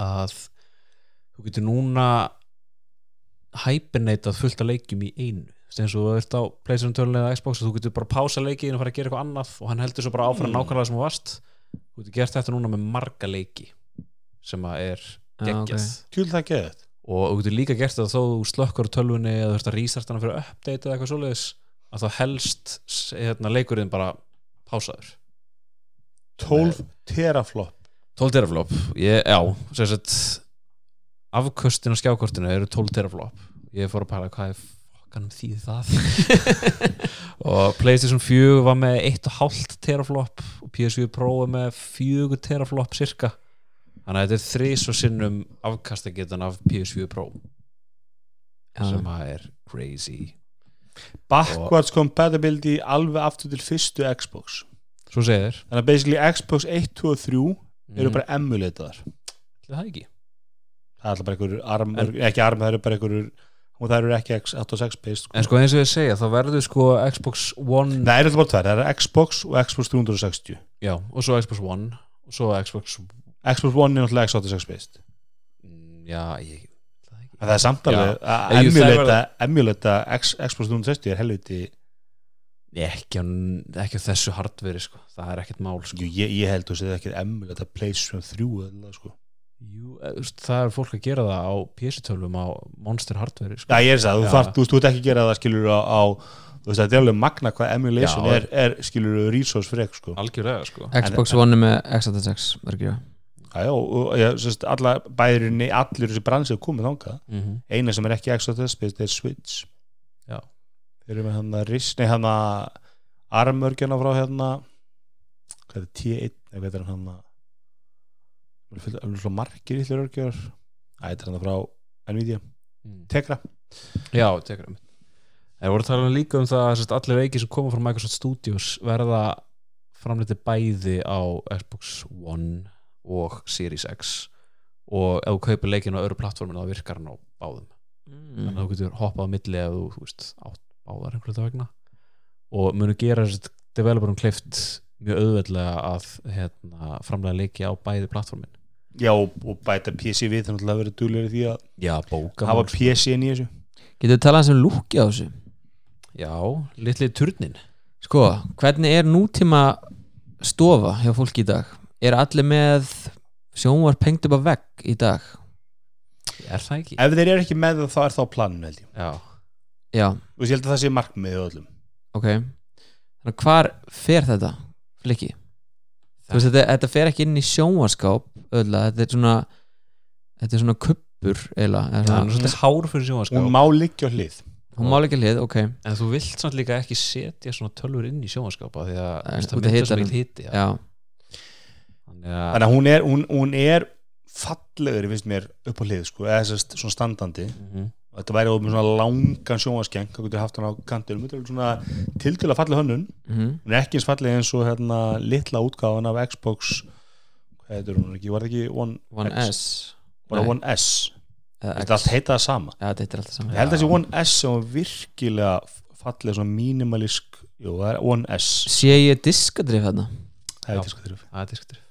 að þú getur núna hibernatað fullt af leikjum í einu. Eins og þú ert á PlayStation 12 eða Xbox og þú getur bara pása leikin og fara að gera eitthvað annað og hann heldur svo bara áfram Mm. nákvæmlega sem þú varst. Þú getur gert þetta núna með marga leiki sem að er Já, geggjað. Kjúl það geðið og þú getur líka gert það þó þú slökkur á tölvunni eða þú ert að restarta hana fyrir update eða eitthvað svoleiðis að þá helst hérna, leikurinn bara pásaður. 12 teraflop. 12 teraflop, ég, já sem sagt, afköstin á skjákortinu eru 12 teraflop. Ég fór að pæla hvað er fokkanum þýð það? Og Playstation 4 var með 1,5 teraflop og PS4 Pro er með 4 teraflop cirka þannig að þetta er þrís og sinnum afkastagetan af PS4 Pro sem Já, að er crazy. Backwards compatibility alveg aftur til fyrstu Xbox. Svo segir. Þannig að basically Xbox 1, 2 og 3 eru mm, bara emulataðar það ekki? Það er alltaf bara einhverjur arm, ekki arm, það eru bara einhverjur og það eru ekki X, 8 og 6 based sko. en sko eins og ég segja þá verður sko Xbox One Nei, það eru alltaf bara tvær, það eru Xbox og Xbox 360 já, og svo Xbox One og svo Xbox Xbox One er náttúrulega X86 based Mm, já, ég það en það er samtalið að það emulata, emulata X, Xbox 360 er helviti ekki á, ekki á þessu hardveri sko. það er ekkert mál sko. Jú, ég, ég held að það er ekki emulata PlayStation 3 eða sko Jú, veist, það er fólk að gera það á PS12 á Monster hardveri sko. Já, ég er þess að, þú Já. þarft, þú veist, ekki að gera það skilur á, á þú veist, það er alveg magna hvað emulation Já. er, er skilur resource frek, sko algjörlega sko. Xbox One er með X86 verður ekki Já, já, og ég, sérst, alla bæðurinni, allir þessi bransi er komið þangað. Mm -hmm. eina sem er ekki X86 based er Switch. Já. Þeir eru með hann að RIS, nei hann að armörgjana frá hérna hvað er það, T1 eða hvað er hann að alveg svo margir yllir örgjör Æ, þetta er hann frá Nvidia. Tegra. Já, um Það voru að tala líka um það að allir leiki sem koma frá Microsoft Studios verða framleiti bæði á Xbox One og Series X. Og ef þú kaupir leikinu á öðru plattforminu þá virkar hann á báðum. Þannig að mm. þú getur hoppað á milli ef þú, þú veist, átt báðar einhverju vegna. Og munu gera þessi developerum kleift mjög auðveldlega að hérna, framlega leiki á bæði plattformin Já, og, bæta PC við þannig að vera duglega því að Já, bóka hafa PC inn í þessu. Getur við talað sem lúki á þessu? Já, litli turnin Sko, hvernig er nútíma stofa hjá fólki í dag? Er allir með sjónvarp hengt upp á vegg í dag? Er það ekki? Ef þeir eru ekki með það þá er þá planinu held ég. Já, Já, og ég held að það sé markmiðið á öllum. Ok. Þannig að hvar fer þetta? Flikki? Þú veist, þetta, þetta fer ekki inn í sjónvarskáp öðla, þetta er svona þetta er svona kuppur eða það er svona, hár fyrir sjónvarskap Hún má liggja á hlið. Hún má ekki hlið, ok. En þú vilt samt líka ekki setja svona tölfur inn í sjónvarskapa því að það myndar svo mikið hiti já. Þannig að hún er, hún, hún er fallegur, finnst mér, upp á hlið sko, eða þess svona standandi. Mhm. og þetta væri ofið með svona langan sjónvaskeng þá getur haft hann á er svona tiltölu að falli hönnun. Mhm. Hún er ekki eins falleg eins og hérna litla útgáfan af Xbox hvað heitir hún ekki, var það ekki One, One X? S. Bara One S, þetta sama. Er alltaf saman ég held að þessi One S sem var virkilega falleg svona minimalísk jú, það er One S. Sé ég diskadrif þarna? það er diskadrif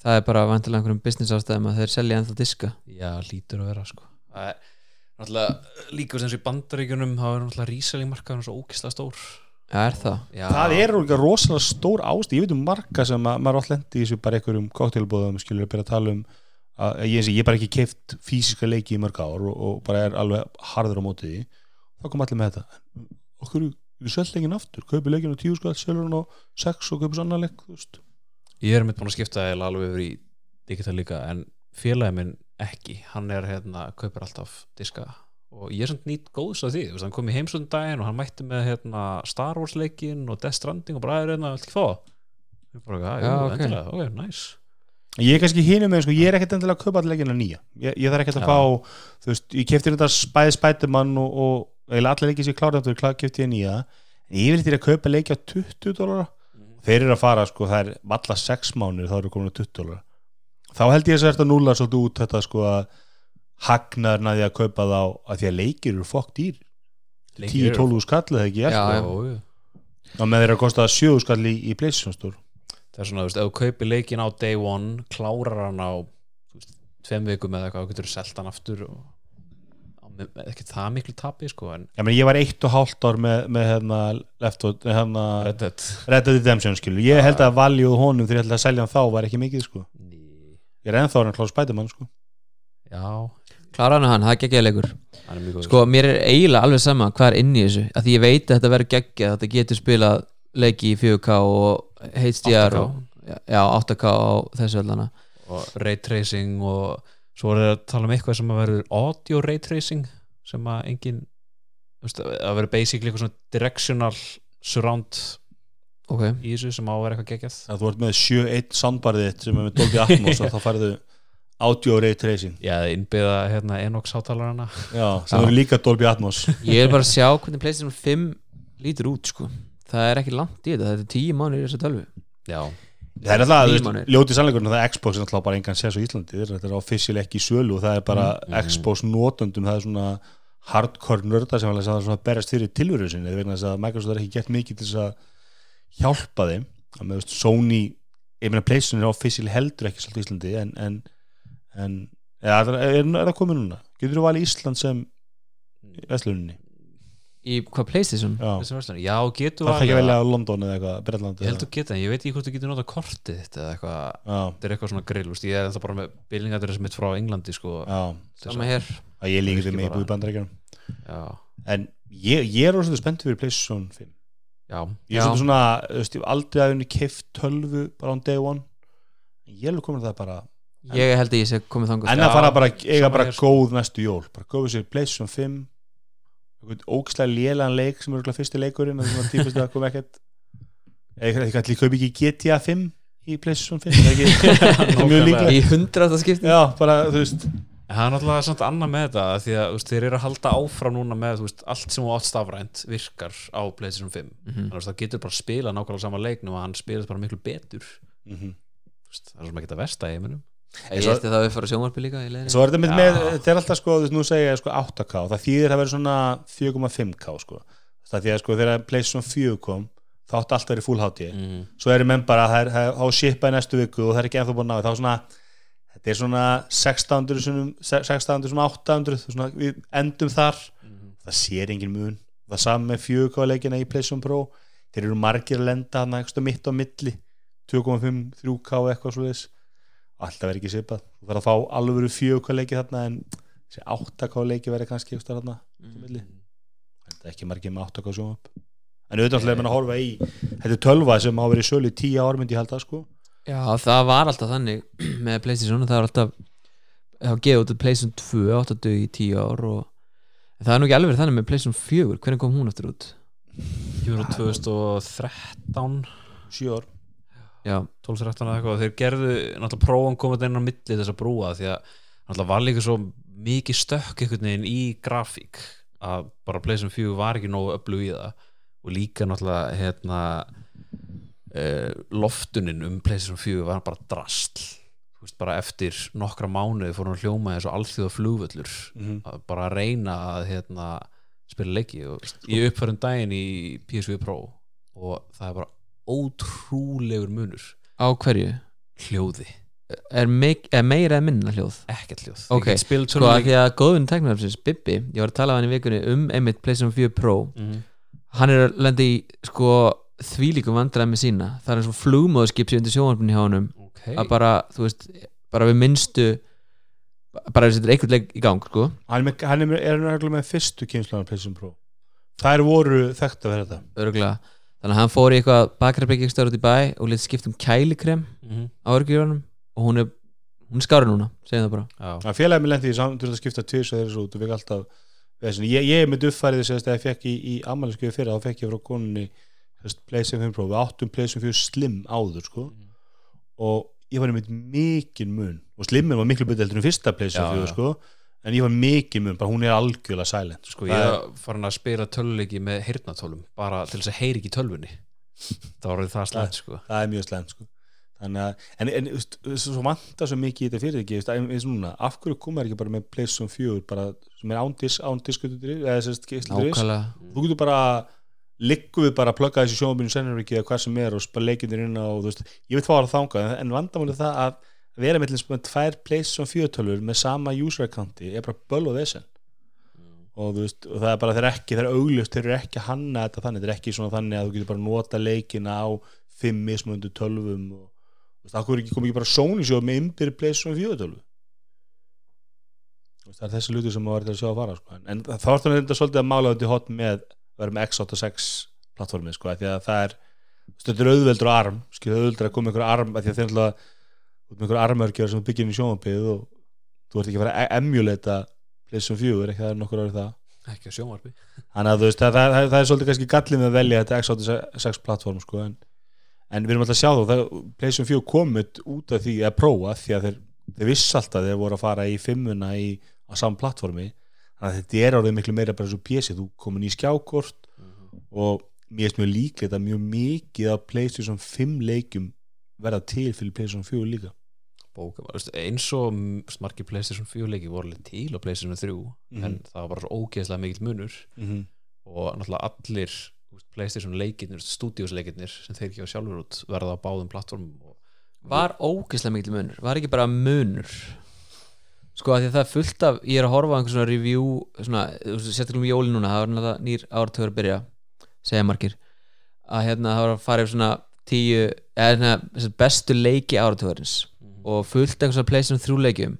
það er bara vantilega einhverjum business ástæðum að þeir selja ennþá diska. Já, lítur að vera sko. Það er náttúrulega líka sem í bandaríkjunum þá er náttúrulega rísalingmarkaðurinn svo ókislega stór. Já, er það? Já, það er rosalega stór ást ég veit um marga sem að, maður alltaf lendi í þessu bara einhverjum koktelbóðum skilur að byrja að tala um að ég, ég bara ekki keift físiska leiki í mörg ár og, og bara er alveg harður á móti því. Þá kom allir með þetta. Okkur, við svelg leikin aftur, kaupi leikin á tíu skall selur hann á sex og kaupi svo annan leik þú veist. Ég er mitt búin að skipta eiginlega alveg yfir í digital líka en félagi minn ekki. Hann er hérna, kaupir alltaf diska. Og ég er samt nýtt góðs að því veist, hann kom í heimsundin daginn og hann mætti með hérna, Star Wars leikin og Death Stranding og bara er hérna, viltu ekki fá? Það? Ég bara, já, já, ok. endilega, ok, nice. Ég er kannski hinum með, sko, ég er ekkert endilega að kaupa allir leikina nýja, ég, ég þarf ekkert að fá þú veist, ég kefti þetta spæði spætumann og, og allir leikið sér klára þetta kefti ég nýja, en ég vil til að kaupa leiki á 20 dólara þeir eru að fara sko, það er valla 6 mánir þá eru komin á 20 dólar. Þá held ég að þetta núla svolítið út þetta sko að hagnaður næði að kaupa þá að því að leikir eru fokk dýr. 10-12 skall eða ekki Já, já, já. og með þeir að kosta 7 skall í, í PlayStation Store. Það er svona, þú veist, ef þú kaupir leikin á day one klárar hann á þú veist, tveim vikum eða eitthvað, þú getur selt hann aftur og ekki það miklu tapi sko, en Já, meni, ég var eitt og hálft ár með, með hérna, left out, hérna, Red Dead Red Dead Redemption skilu. ég held að valjú honum þegar ég held að selja hann þá var ekki mikið sko. Ný, ég er ennþá hann kláð spætumann sko. já, Klára hann hann, það er góð Sko, mér er eiginlega alveg sama hvað er inn í þessu að því ég veit að þetta verður geggjað þetta getur spilað leiki í 4K og HDR 8K. og, já, 8K á þessu öllana og ray tracing og svo er það að tala um eitthvað sem að verður audio ray tracing sem að engin að verður basically eitthvað svona directional surround Ok, í þessu sem á að vera eitthvað geggjað. Að þú ert með 7.1 soundbarðið sem er með Dolby Atmos og þá færðu audio ray tracing. Já, innbyða hérna Enox hátalarana. Já, sem eru líka Dolby Atmos. Ég er bara að sjá hvernig PlayStation 5 lítur út sko. Það er ekki langt í þetta, þetta er 10 mánir í þessu tölvu. Já, Það er alltaf, ljótið sannleikurinn að það er Xbox er alltaf bara engan sérs á Íslandi. Þetta er official ekki í sölu og það er bara Xbox notendum, það er svona hardcore nörda sem alveg er berast fyrir tilveru sinni vegna þess að Microsoft er ekki gett mikið til þess að hjálpa þeim. Að með Sony, ég meina PlayStation er official heldur ekki svolítið í Íslandi en, en, en ja, er, er, er það komið núna? Getur þú valið Ísland sem vesluninni? Í hvað PlayStation? Já, getur það er ekki velja það. á London eða eitthvað, Bretland ég held að geta, en ég veit ekki hvort þú getur nota kortið þitt eða eitthvað, Já, þetta er eitthvað svona grill úst. ég er ennþá bara með byllingadrið mitt frá Englandi sko, já, til Sama þess hér ég líka bara. búið í já, en ég, ég er rosalega spennt fyrir PlayStation 5 já, ég er svona, þú veist, ég hef aldrei að henni keift tölvu bara on day one. Ég er alveg komin að það bara Ég held að ég sé komið þangað en Já, að fara bara, eiga bara sko. góð næstu jól. Bara góðu sér PlayStation 5 einhvern ógislega lélegan leik sem er örugglega fyrsti leikurinn og svona típist að koma ekkert eða ég ætli kaupi ekki GTA 5 í PlayStation 5 það er ekki? Það er mjög líklega Í hundrasta skipti. Já, bara, þú veist. En það er náttúrulega samt annað með þetta því að veist, þeir eru að halda áfram núna með veist, allt sem þú átt stafrænt virkar á PlayStation 5 Mhm. þannig að það getur bara að spila nákvæmlega sama leiknum og hann spilast bara miklu betur. Mm Þú veist, það er sem ekki að versta í heiminum Ég að það við fara sjónvarpi líka í. Svo er þetta með, með er alltaf sko, nú segja sko 8K, það þýðir að vera svona 4,5K sko, það því að sko þegar PlayStation 4 kom, þá átti alltaf verið full HD, mm. svo eru menn bara það er, það er á shipa í næstu viku og það er ekki ennþá búin að ná þetta er svona 600 sinum, 600 sem 800, svona, við endum þar. Það sér engin mun. Það saman með 4K leikina í PlayStation Pro. Þeir eru margir að lenda mitt á milli. 2,5, 3K eitthvað þess alltaf verið ekki sipað þú verður að fá alveg 4K leiki þarna en þessi 8K leiki verður kannski eitthvað þarna mm. milli. Þetta er ekki margir með 8K sjónvap en auðvitað er mann að horfa í þetta er tölva sem hafa verið í sölu í 10 ár myndi ég held að sko. Já, það var alltaf þannig með Playstation, það var alltaf það var gefið út af Playstation 2 átt að dög í 10 ár og það er nú ekki alveg verið þannig með Playstation 4 hvernig kom hún eftir út? Kjúru 2013 7 ár 12-13 eða eitthvað. Þeir gerðu, náttúrulega prófum komið inn á milli þess að brúa því að náttúrulega var líka svo mikið stökk einhvern veginn í grafík að bara Playstation 4 var ekki nógu öflug í það. Og líka náttúrulega hérna uh, loftunin um Playstation 4 var bara drastl veist, bara eftir nokkra mánuði fór hann að hljóma eins og allþjóða flugvöllur Mhm. að bara reyna að hérna, spila leiki og ég uppfærum daginn í PSV Pro. Og það er bara ótrúlegur munur. Á hverju? hljóði, Er, meik, er meira eða minna hljóð? ekkert hljóð. Ok, Sko að því að góðun teknarfsins, Bibbi ég var að tala af hann í vikunni um einmitt Playstation 4 Pro. Mhm. hann er að lenda í sko þvílíkum vandræði með sína. Það er eins og flugmóðskip sem undir sjónvarpinni hjá honum. Ok. að bara, þú veist, bara við minnstu bara þetta er einhvern leik í gang sko, hann er, hann er, er hann með fyrstu kynslan PlayStation Pro. Þær voru þekkt að vera þetta. Örgulega þannig að hann fór í eitthvað bakræðbyggjum stöður út í bæ og lítið skipt um kælikrem Mhm. á örgjörunum og hún er hún er skári núna, segjum það bara. Félagið með lendi í saman þurfti að skipta tvis og þeirra svo út og fekk alltaf þessin. ég, ég er með duffærið þess að ég fekk í, í ammæliskeið fyrir þá fekk ég frá konunni 5 Pro, við áttum PlayStation 4 Slim áður sko. Og ég var einmitt mikinn mun. Og Slimmin var miklu betur heldur en fyrsta 4 já. sko en ég var mikinn mun, bara hún er algjörlega silent sko ég er- er farin að spila töluleiki með heyrnatólum bara til þess að heyri ekki tölvunni. Það var það slæmt sko. það er mjög slemt sko. Þannig að, en, en veist, svo vantar svo mikið í þetta fyrir ekki, veist, eins og núna af hverju koma ekki bara með PlayStation 4 bara, sem er ándis, ándiskutur eða sérst, þú getur bara liggum við bara að plugga þessi sjónabínu sennurviki eða hvað sem er og spara leikindir inn á veist, ég veit hvað að þanga en vandamálið það að vera með, tvær PlayStation 4 tölur með sama user accounti er bara böl og vesen. Og, þú veist, og það er bara þeir ekki, þeir auglust þeir eru ekki hanna þetta þannig. Þeir eru ekki svona þannig að þú getur bara nota leikina á fimm mismundu tölvum og þú veist, akkur ekki kom ekki bara Sony sjóð með innbyrði PlayStation 4 tölvu Þú veist, það er þessi luti sem maður er til að sjá að fara sko. en, þá er þetta svolítið að mála þetta hot með að vera með X86 plattformið sko, því að það er er auðveldur arm skilur auðveldur að koma einhver arm því að þeir út með einhver armörgjör sem byggir inn í sjónvampið og þú ert ekki að fara að emulata PlayStation 4, ekki? Það er nokkur árið það. Ekki á sjónvarpi. Þannig að þú veist, það, það, það, það er svolítið kannski gallið með að velja þetta X86 plattform sko, en, en við erum alltaf að sjá það, PlayStation 4 komið út af því að prófa því að þeir, þeir viss alltaf þeir voru að fara í fimmuna í, á saman plattformi þannig að þetta er árið miklu meira bara svo PC þú komin í skjákort og mér finnst mjög líklegt að mjög mikið af PlayStation 5 leikjum verða til fyrir PlayStation 4 líka bóka, veist, eins og margir Playstation 4 leiki voru alveg til á Playstation 3 Mhm. en það var bara svo ógeðslega mikill munur mm -hmm. og náttúrulega allir Playstation leikirnir, stúdíosleikirnir sem þeir ekki á sjálfur út verða á báðum plattformum og var ógeðslega mikil munur var ekki bara munur sko að því að það er fullt af ég er að horfa á einhver svona review svona, þú veist, sérstaklega um jóli núna það var náttúrulega nýr áratöður að byrja segja margir að hérna það var að fara yfir svona tíu eða svona, þessar bestu leiki áratöðurins og fullt eitthvað svona PlayStation 3 leikjum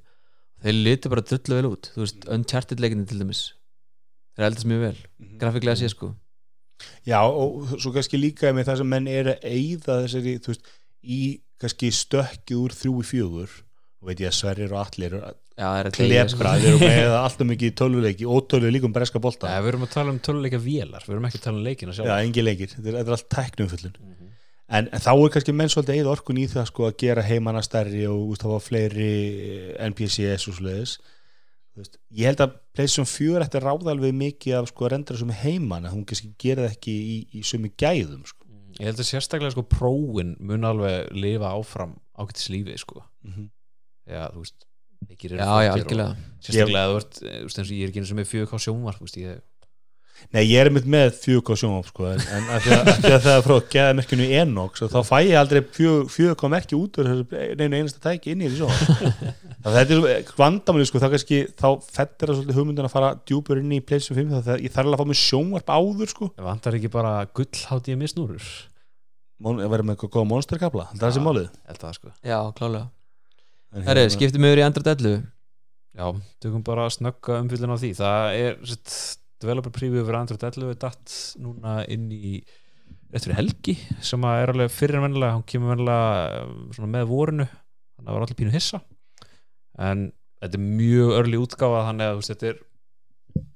þeir litur bara drullu vel út. Þú veist, Uncharted leikinni til dæmis þeir eldast mjög vel, grafíklega sé sko. Já, og svo kannski líka með það sem menn er að eyða þessari, þú veist, í kannski stökkið úr þrjú í fjögur veit ég að Sverrir og allir já, er deyja, sko. þeir eru með alltaf mikið tölvuleiki og tölvuleiki líka um breska bolta Nei, við erum að tala um töluleika vélar við erum ekki að tala um leikina sjálf Já, engi leikir, þetta er, þetta er allt tæknumfullun. Mhm. En, en þá er kannski menn svolítið eða orkun í það sko að gera heimana stærri og úst, hafa fleiri NPCs og veist, ég held að PlayStation 4 ætti að ráða alveg mikið af sko að rendra sem heimana, hún kannski gera það ekki í, í sumi gæðum sko. ég held að sérstaklega sko prófin mun alveg lifa áfram ágættis lífi sko mm -hmm. Já, þú veist já, já, algjörlega Sérstaklega þú eh, veist, eins og ég er ekki eins og með 4K sjónvarp, þú veist, ég Nei, ég er einmitt með 4K sjónvarp sko, en en af því að, því að það er frá geðamerkinu Enox og þá fæ ég aldrei 4K merki út úr þessu neina einasta tæki inn í þessu sjónvarp. Það þetta er svo vandamáli sko, þá kannski þá fettir það svolítið hugmyndin að fara djúpur inn í PlayStation 5 þannig að ég þarf alveg að fá mér sjónvarp áður sko. Ég vantar ekki bara gullhátt ég misnúrur Món, að vera með eitthvað góða monsterkabla, það er þessi málið. það, sko. Já, klálega En Herri, skiptum við yfir í Android 11 Já, tökum bara að snögga umfyllun á því Það sett, developer preview fyrir Android 11 datt núna inn í fyrir helgi sem að er alveg fyrir en vennilega hann kemur vennilega svona með vorinu þannig að það var allir pínu hissa. En þetta er mjög örli útgáfa þannig að þetta er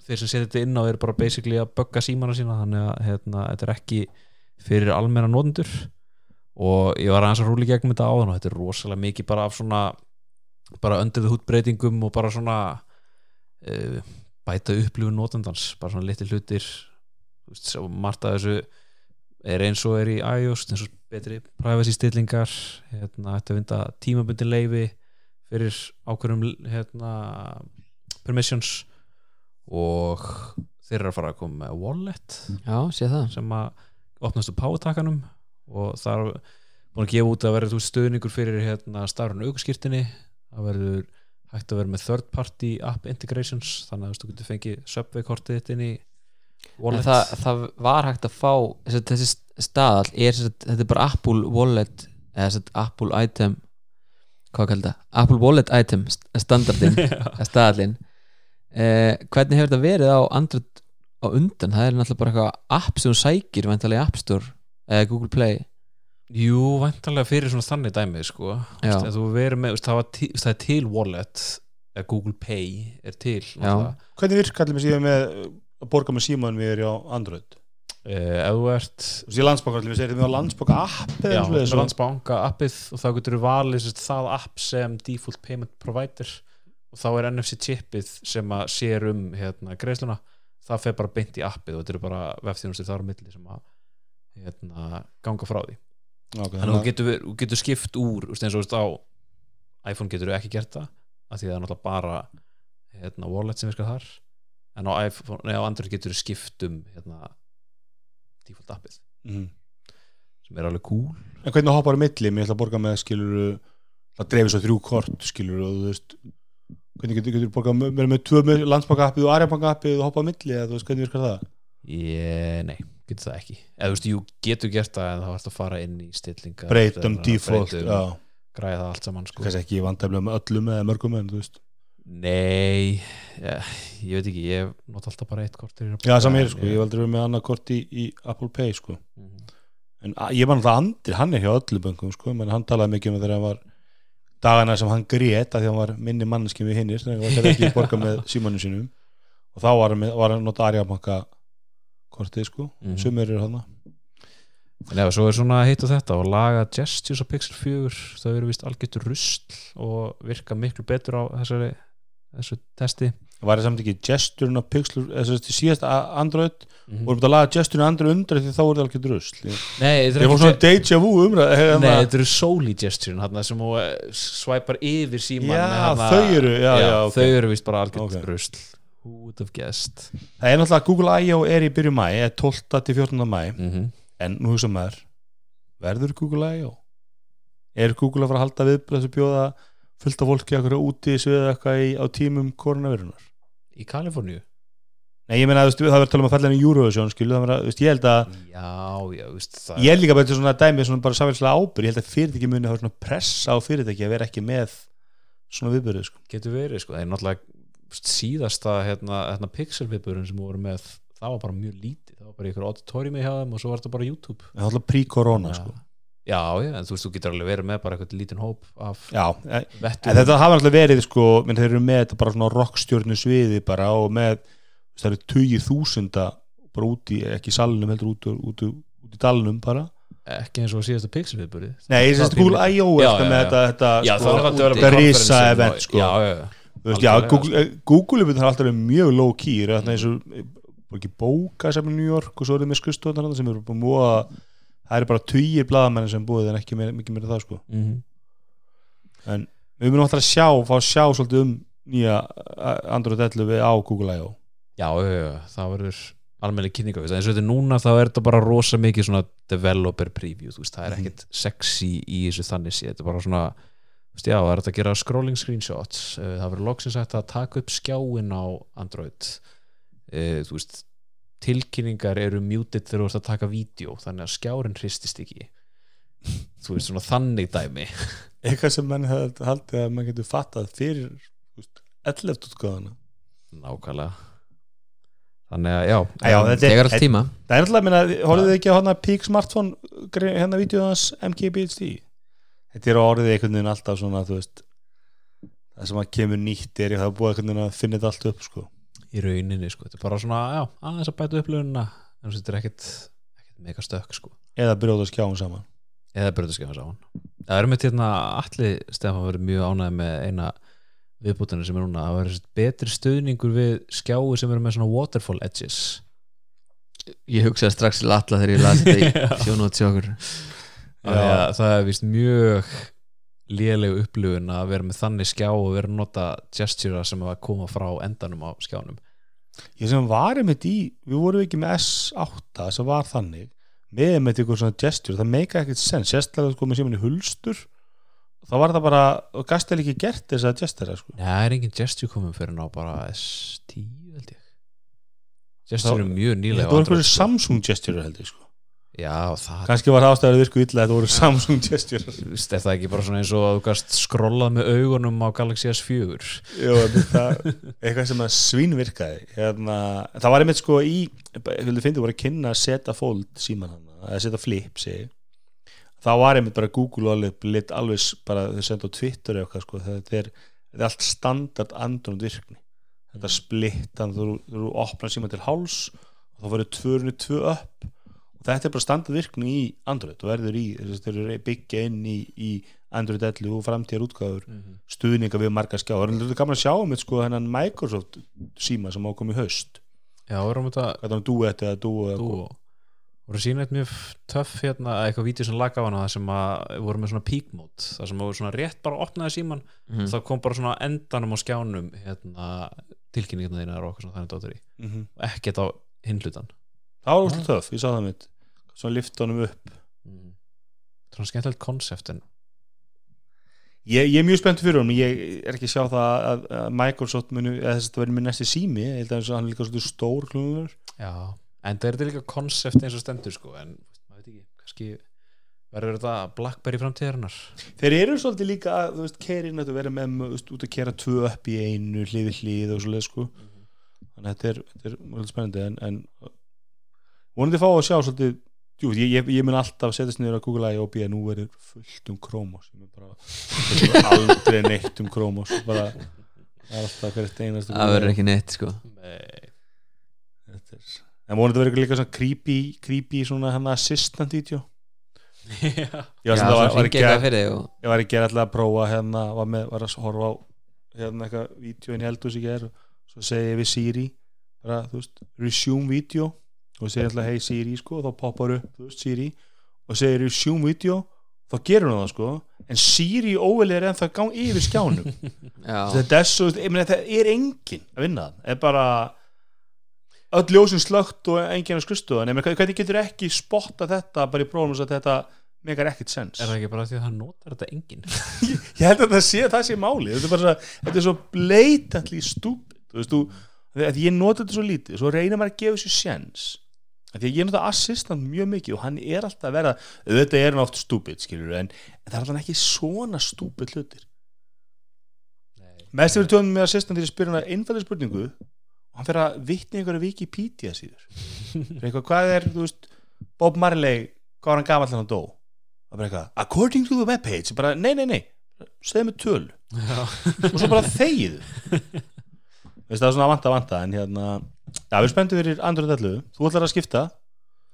þeir sem setja þetta inn á er bara basically að bugga símana sína þannig að hérna, þetta er ekki fyrir almenna notendur. Og ég var aðeins að rúli gegnum þetta áðan og þetta er rosalega mikið bara af svona bara undir the hood breytingum og bara svona uh, bæta upplifun notendans bara svona litli hlutir margt af þessu er eins og er í iOS eins og betri privacy stillingar hérna, þetta vinda tímabundin leifi fyrir ákveðum hérna, permissions og þeir eru að fara að koma með wallet já, sem að opnast upp pátakanum og það er búin að gefa út að verður stöðningur fyrir hérna, starfun aukurskirtinni það verður hægt að vera með third party app integrations þannig að þú getur fengið Subway kortið þitt inn í wallet. Það, það var hægt að fá þessi, staðall er þetta er bara Apple Wallet eða Apple Item hvað kallar það? Apple Wallet Item st- standardin, staðallin eh, hvernig hefur þetta verið á Android á undan, það er náttúrulega bara eitthvað app sem þú sækir vantarlega í App Store eða Google Play Jú, væntanlega fyrir svona þannig dæmið sko. Með, það, var til, það er til wallet eða Google Pay er til. Hvernig virkar allir með síðan með að borga með síman við erum á Android? Eh, ef þú ert ég landsbóka allir, við við á landsbóka app Já, eða með svoleiðis og- landsbanka appið og þá getur þú valið það app sem default payment provider og þá er NFC chipið sem að sér um hérna, greiðsluna það fer bara beint í appið og þetta eru bara vefþjónustir þar á milli sem að hérna, ganga frá því Já, ok, þannig að þú getur, þú getur skipt úr þú eins og þú á iPhone getur þú ekki gert það af því það er náttúrulega bara hérna, wallet sem virkar þar en á, iPhone, nei, á Android getur þú skipt um hérna, default appið Mhm. sem er alveg cool En hvernig hoppar á milli, mér ætla að borga með skilur það dreifir svo þrjú kort skilur og þú veist hvernig getur, getur borgað með, með, tvö með landsbóka appið og arjabanka appið og hoppað milli eða þú veist hvernig virkar það? Ég, nei, getur það ekki. Eða þú veist, jú, getur gert það en þá varst að fara inn í stillingar Breytum, default, já. græða það allt saman sko. kannski ekki vandæflega með öllum eða mörgum en þú veist. Nei, ja, ég veit ekki ég not alltaf bara eitt kort að Já, en ég sko, ég hef aldrei verið með annað kort í, í Apple Pay sko. Mhm. en a- ég var náttúrulega andri, hann er hjá öllu böngum sko, menn hann talaði mikið um það þegar hann var dagana sem hann grét að því hann var minni manneskjum við hinnir þannig að hann var ekki borga með símanum sínum. Og þá var hann, var hann nota arjabanka kortið sko, Mhm. sumir eru hann En ef svo er svona hitt og þetta og laga gestures á Pixel 4 þau eru vist algjört rusl og virka miklu betur á þessari þessu testi. Var það samt ekki gesturinn á Pixel þess að síðast Android? Mm vorum þetta að laga gesturinn á Android undir því þá voru það drusl ég, Nei, þetta ég fór svona deja vu umræð hérna. Nei, þetta eru soli gesture hana, sem eh, svæpar yfir síman Já, hana- þau eru, já, já, þau eru vist bara algjört Ok. rusl Who would have guessed það er náttúrulega að Google I.O. er í byrju mæ er 12. til 14. mæ mm -hmm. en nú hugsa maður verður Google I.O. er Google að fara að halda við þessu bjóða fullt af fólki okkur úti svið eitthvað í, á tímum koronavirunar Í Kaliforníu Nei, ég meina, þú veist, það verður að tala um að falla inn í Eurovision skilu, það verður að, þú veist, ég held að Já, já, veist það ég held líka bara til svona dæmi svona bara samfélagslega ábyrg, ég held að fyrirtæki muni hafa svona pressa á fyrirtæki að vera ekki með svona viðbyrðu, sko getur verið sko, það er náttúrulega síðasta hérna, hérna pixel viðburinn sem við vorum með það var bara mjög lítið, það var bara ykkur auditoriumi hjá þeim og svo var þetta bara YouTube. Það er alltaf pre-corona, Já. sko. Já, já, en þú veist, þú getur alveg verið með bara eitthvað lítinn hóp af Já, en en þetta hafa alltaf verið, sko menn þeir eru með þetta bara svona rockstjörnu sviði bara og með, þú það eru tugir þúsunda bara úti, ekki í salnum heldur út, út, út, út í dalnum bara. Ekki eins og síðasta pixel viðburði. Nei, ég I.O. Já, er já, með þetta, þetta Já, sko, var þetta risa event, sko. Já, já, já Þú veist, já, Google, eh, Google er alltaf mjög low key er þarna eins og eh, ekki bóka sem í New York og svo er það með skristofnar sem eru bara múa það eru bara tugir blaðamenn sem búið en ekki meira, mikið meira það sko Mhm. en við munum alltaf að sjá, fá að sjá svolítið um nýja uh, Android 11 á Google I.O. já, það verður almenni kynninga eins og þetta er núna þá er þetta bara rosa mikið svona developer preview þú veist, það er Mhm. ekkit sexy í þessu þannig sé, þetta er bara svona já, það er að gera scrolling screenshots? Eh, það verður loksins hægt að taka upp skjáin á Android. Eh, þú veist tilkynningar eru muted þegar þú ert að taka vídeo þannig að skjárin hristist ekki. Þú veist, svona þannig dæmi. Eitthvað sem mann hefði haldið að mann getur fattað fyrir 11 útgáðana nákvæmlega. Þannig að já, Já, em, þetta er- Þegar allt tíma. Það er alltaf, minna, horfðu þið ekki á hana Peak Smartphone hérna vídeoðans MKBHD Þetta er orðið einhvern veginn alltaf svona veist það sem að kemur nýtt er það er búið einhvern veginn að finna þetta allt upp sko. í rauninni sko, þetta er bara svona já, aðeins að bæta upplöfunina en þetta er ekkit, ekkit mega stökk sko. Eða brjóða skjáum saman. Eða bröðuskefans á hann það er með hérna allir Stefán verið mjög ánægð með eina viðbútinu sem er núna. Það verður betri stuðningur við skjái sem eru með svona waterfall edges. Ég hugsaði strax til alla þegar ég las þetta í sjónót sjá okkur Af því að það er vist mjög lélegu upplifun að vera með þannig skjá og vera að nota gestura sem að koma frá endanum á skjánum. Ég sem var einmitt í, við vorum ekki með S8 sem var þannig með einmitt eitthvað svona gesture, það meika ekkert sens sérstaklega sko með síman í hulstur þá var það bara, og gæst ekki gert þess að gestera sko. Nei, það er engin gesture komið fyrir ná bara S10 held ég. Gesture eru mjög nýlega Þetta voru einhverju Samsung gesture held ég sko Já, það kannski var ástæður virku illa að þetta voru Samsung gesture Þú veist, er það ekki bara svona eins og að þú gast skrollað með augunum á Galaxy S4 Jú, það, eitthvað sem að svínvirkaði hérna, það var einmitt sko í vildu finnst, voru að kynna að setja fold síman hann, að setja flip segi. það var einmitt bara Google alveg lit alveg bara þau senda á Twitter eða eitthvað sko, þetta er, þetta er allt standard andrund virkni. Þetta splittan, þú, þú opnar síman til háls og þá tvörunni tvö upp og þetta er bara standard virkni í Android. Og verður í, þess að þeir eru byggja inn í, í Android 11 og framtíðar útgáður stuðninga við marga skjá er þetta gaman að sjá um þetta sko hennan Microsoft síma sem ákom í haust. Já, við erum þetta hvað það var duet eða duo eða Þú voru sína eitt mjög töff hérna, eða eitthvað vídeo sem lag af hana það sem að voru með svona peak mode það sem voru svona rétt bara að opnaði síman Mhm. þá kom bara svona endanum á skjánum hérna, tilkynningina þínar og okkur svona þannig dóttur í. Mm -hmm. og ekkert á hinlutan það var úrslega töff, ég sá það mitt svona lifta honum upp. Mm. Svona skemmtilegt konsept en ég, ég er mjög spennt fyrir honum. Ég er ekki að sjá það að, að Microsoft muni, eða þess að það verður með næsti sími. Ég held að hann er líka svona stór klunur já, en það er þetta líka konsept eins og stendur sko, en maður veit ekki, kannski verður þetta Blackberry framtíðarinnar. Þeir eru svolítið líka að, þú veist, kerin að vera með, þú veist, út að kera tvö upp í einu hlið við hlið og svoleið sko. Þannig að þetta er, þetta er mjög spennandi en, en vonandi fá að sjá svolítið jú, ég, ég, ég mun alltaf setjast niður að Google I.O.B. að nú verður fullt um Chromos. Það er aldrei neitt um Chromos. Bara, það er alltaf hvert einast Það verður ekki neitt sko. Nei, en vonandi verður líka svona creepy, creepy svona hann assistant video já, ég var, Já, svo var, var, ekki, eitthvað fyrir þig og ég var ekki alltaf að prófa hérna, var, með, var að horfa á hérna eitthvað vídeo en ég held þú sér og svo segi ég við Siri bara, þú veist, resume video og segir alltaf hey Siri sko og þá poppar upp, þú veist, Siri og segir resume video, þá gerur hún það sko. En Siri óvel er ennþá gang yfir skjánum. Já, þetta er svo, ég meina það er engin að vinna það, er bara öll ljósin slögt og engin að ég meina hvernig getur ekki spotta þetta bara í prófum að þetta megar ekkert sens? Er það ekki bara því að það notar þetta enginn? Ég held að það sé, það sé máli þetta er bara þetta er svo blatantly stúpid þú veist, þú, að ég nota þetta svo lítið svo reynir maður að gefa sér sjens að því að ég nota assistant mjög mikið og hann er alltaf að vera, auðvitað er hann oft stúpid skilur en, en það er alltaf ekki svona stúpid hlutir. Mest fyrir tjóðum með assistant þegar ég spyr hann að einfaldi spurningu og hann fer að vitni einhverja Wikipedia síður. Eitthvað, hvað er, þú veist Bob Marley, hvað var hann gamall hann dó? Og bara eitthvað, according to the webpage. Bara, nei, nei, nei, segðu mig töl. Og svo bara þegið. Það er svona að vanta vanta en hérna, já við spenntum fyrir Android 11 þú ætlar að skipta,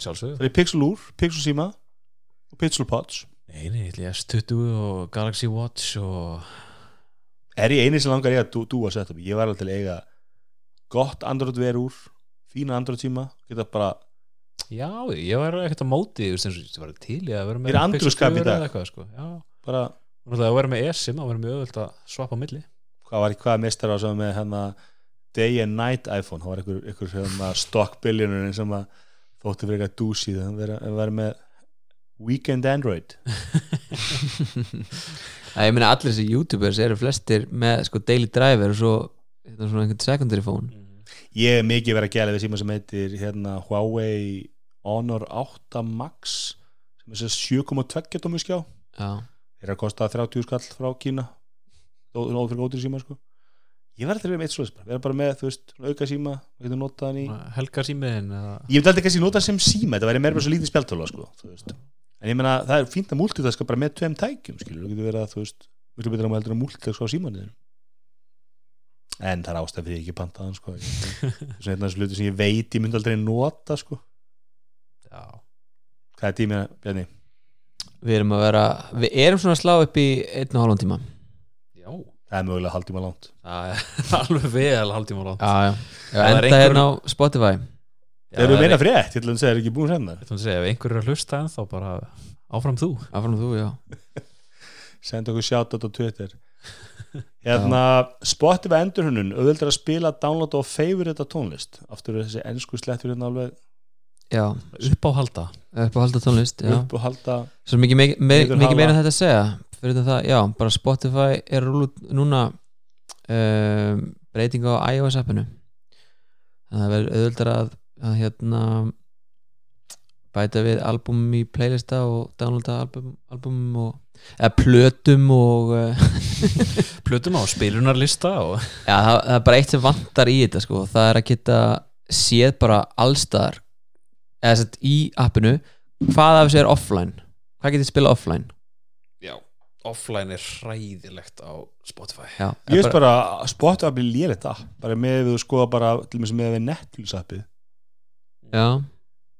sjálfsögðu. Það er Pixel úr Pixel síma og Pixel Pods. Nei, nei, ég ætla ég S20 og Galaxy Watch og er ég eini sem langar ég að dú, dúa setup? Ég var alveg til að eiga gott Android ver úr fína Android síma geta bara, Já, ég var ekkert á móti þú veist, ég var til í að vera með Er Andrew Pixel skap í 4 dag? eða eitthvað, sko. Já, bara náttúrulega að vera með eSIM þá verður mjög öðvöld að svappa á milli. Hvað var hvað mistar á sem með hérna day and night iPhone, það var einhver, einhver hérna, stock billionin sem að þótti fyrir eitthvað dúsi það vera, að vera með weekend Android Það ég meina allir þessi youtubers eru flestir með sko daily driver og svo þetta er svona einhvern secondary phone ég er mikið verið að gæla við síma sem heitir hérna Huawei Honor 8 Max sem er þessi 7,2 tómi skjá Já, þeir eru að kosta 30 skall frá Kína nóð fyrir góður síma sko ég verði að vera með eitt svoðis vera bara með, þú veist, auka síma í helga símiðin eða ég myndi aldrei kannski nota sem síma þetta væri meira bara svo lítið spjaltöla sko, þú veist. en ég meina það er fínt að multitaska bara með tveim tækjum skilur, þú getur verið að þú veist miklu betur að maður heldur að multitaska á símanuðin en það er ástæð fyrir ég ekki pantaðan sko. Þess þessu hluti sem ég veit ég myndi aldrei nota sko. Já, hvað er tímina, Bjarni? við erum að vera við erum svona að slá upp í einn og hálfum tíma það er mögulega haldtíma langt. Það alveg vel haldtíma langt. Já, já, það er enda einhver- hérna á Spotify. Þeir eru meina frétt, ég ætla að segja, er ekki búin sem það Ég ætla að segja, ef einhver er að hlusta en þá bara áfram þú. Áfram þú, já. Senda okkur shoutout á Twitter. Hérna, Spotify endurhunun auðvitað að spila, downloada og favorita tónlist. Aftur er þessi ennsku slettur hérna alveg. Já, uppáhalda. Upp á halda tónlist já. upp og halda Svo mikið, meira en þetta að segja fyrir það, já, bara Spotify er rúlut núna um, breyting á iOS appinu. Þannig að það verður auðvöldar að, að hérna bæta við album í playlista og downloada album, album og eða plötum og uh, Plutum á spilunarlista og já, það, það er bara eitt sem vantar í þetta sko, það er að geta séð bara allstaðar eða sett í appinu hvað af þessu er offline? Hvað getið spila offline offline er hræðilegt á Spotify. Já, ég veist bara að Spotify blir lélegt app. Bara með við skoða bara til og með við Netflix appið. Já,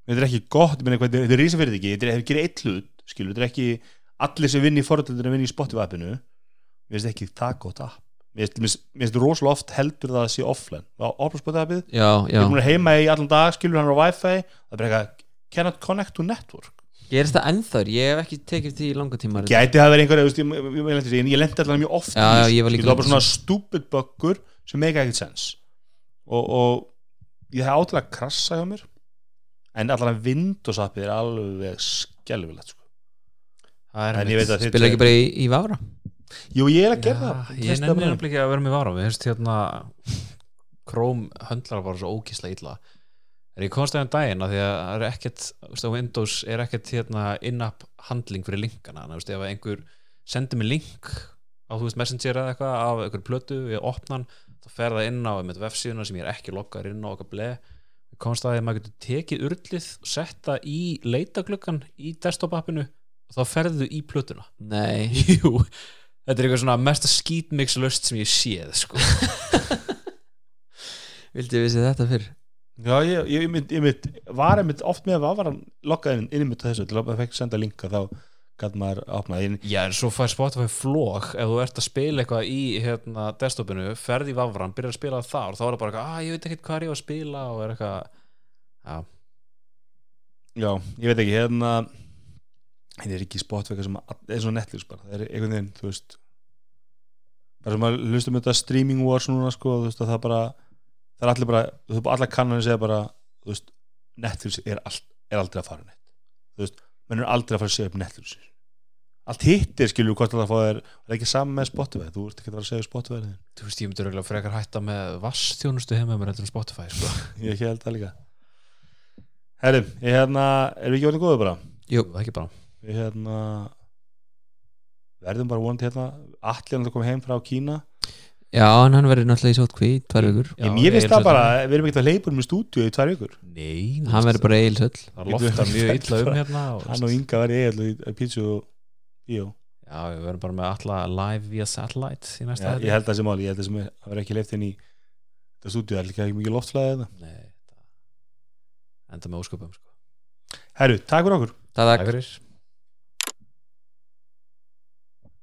þetta er ekki gott, þetta er rísa fyrir ekki þetta er ekki eitt hlut, skilur, þetta er ekki allir sem vinni í foröldur að vinni í Spotify appinu. Mér finnst ekki það gott app. Mér finnst- rosalega oft heldur það að sé offline. Opna Spotify appið, já, ég já. er búin að heima í allan dag skilur hann á wifi, það er bara eitthvað cannot connect to network gerist það ennþár, ég hef ekki tekið því í langa tíma gæti það verið einhver, ég, ég, ég, ég, lendi ég allan mjög oft Já, já, ég var líka það var bara svona stupid buggur sem meika ekkert sens og, og ég hef átilega að krassa hjá mér en allan Windows appið er alveg skelfilegt sko. Er en ég veit að þið spila ekki bara í, í Vafra? Jú ég er að gera það. Ég nefnir nefnilega ekki að vera með vara Við hefst hérna Chrome höndlar bara svo ógísla illa Er ég komst aðeins daginn að því að það er ekkert þú veist, Windows er ekkert hérna in-app handling fyrir linkana. Þannig að þú ef einhver sendir mig link á þú veist Messenger eða eitthvað af einhver plötu við opnan þá fer það inn á með vefsíðuna sem ég er ekki lokkar inn á okkar ble Ég komst að því að maður getur tekið urlið og setta í leitagluggan í desktop appinu og þá ferðu í plötuna. Nei, Jú, þetta er eitthvað svona mesta skítmix löst sem ég séð sko. vildi ég vissi þetta fyrr já ég, ég, ég, mynd, ég mynd, var einmitt oft með að var hann lokkaði inn í mitt þessu til að fekk senda linka þá gæt maður opnað inn. Já, en svo fær Spotify flog ef þú ert að spila eitthvað í hérna, desktopinu, ferð í vafran, byrjar að spila það þar þá er það bara eitthvað, að ég veit ekkert hvað er ég að spila og er eitthvað já, já, ég veit ekki, hérna þetta er ekki Spotify sem eins og Netflix bara, það er einhvern veginn, þú veist bara sem að hlustum þetta streaming wars núna sko, þú veist að það bara það er allir bara, þú veist, allar kannanir segja bara þú veist, Netflix er, all, er aldrei að fara neitt, þú veist menn er aldrei að fara að segja upp Netflix. Allt hitt er skilju hvort að það er ekki saman með Spotify, þú ert ekki að fara að segja Spotify þú veist, ég myndi röglega frekar hætta með vassþjónustu heima með heldur en Spotify sko. ég held það líka. Herri, ég hérna erum við ekki orðin góðu bara? Jú, ekki bara. Við hérna verðum bara vonandi hérna. Allir að koma heim frá Kína já, en hann verður náttúrulega í sótkví tvær vikur. Ég, ég veist það bara, við erum ekkert að leipa um í stúdíu í tvær vikur. Nei, hann verður bara eilsöll það loftar mjög illa um hérna og, hann og Inga eiginlega í pítsu og bíó. Já, við verðum bara með alla live via satellite í næsta Já, ég held það sem máli, ég held það sem er það verður ekki leift inn í þetta stúdíu, það er líka ekki mikið loftflæði þetta Nei, það enda með ósköpum sko. herru, takk fyrir okkur. Takk. Takk fyrir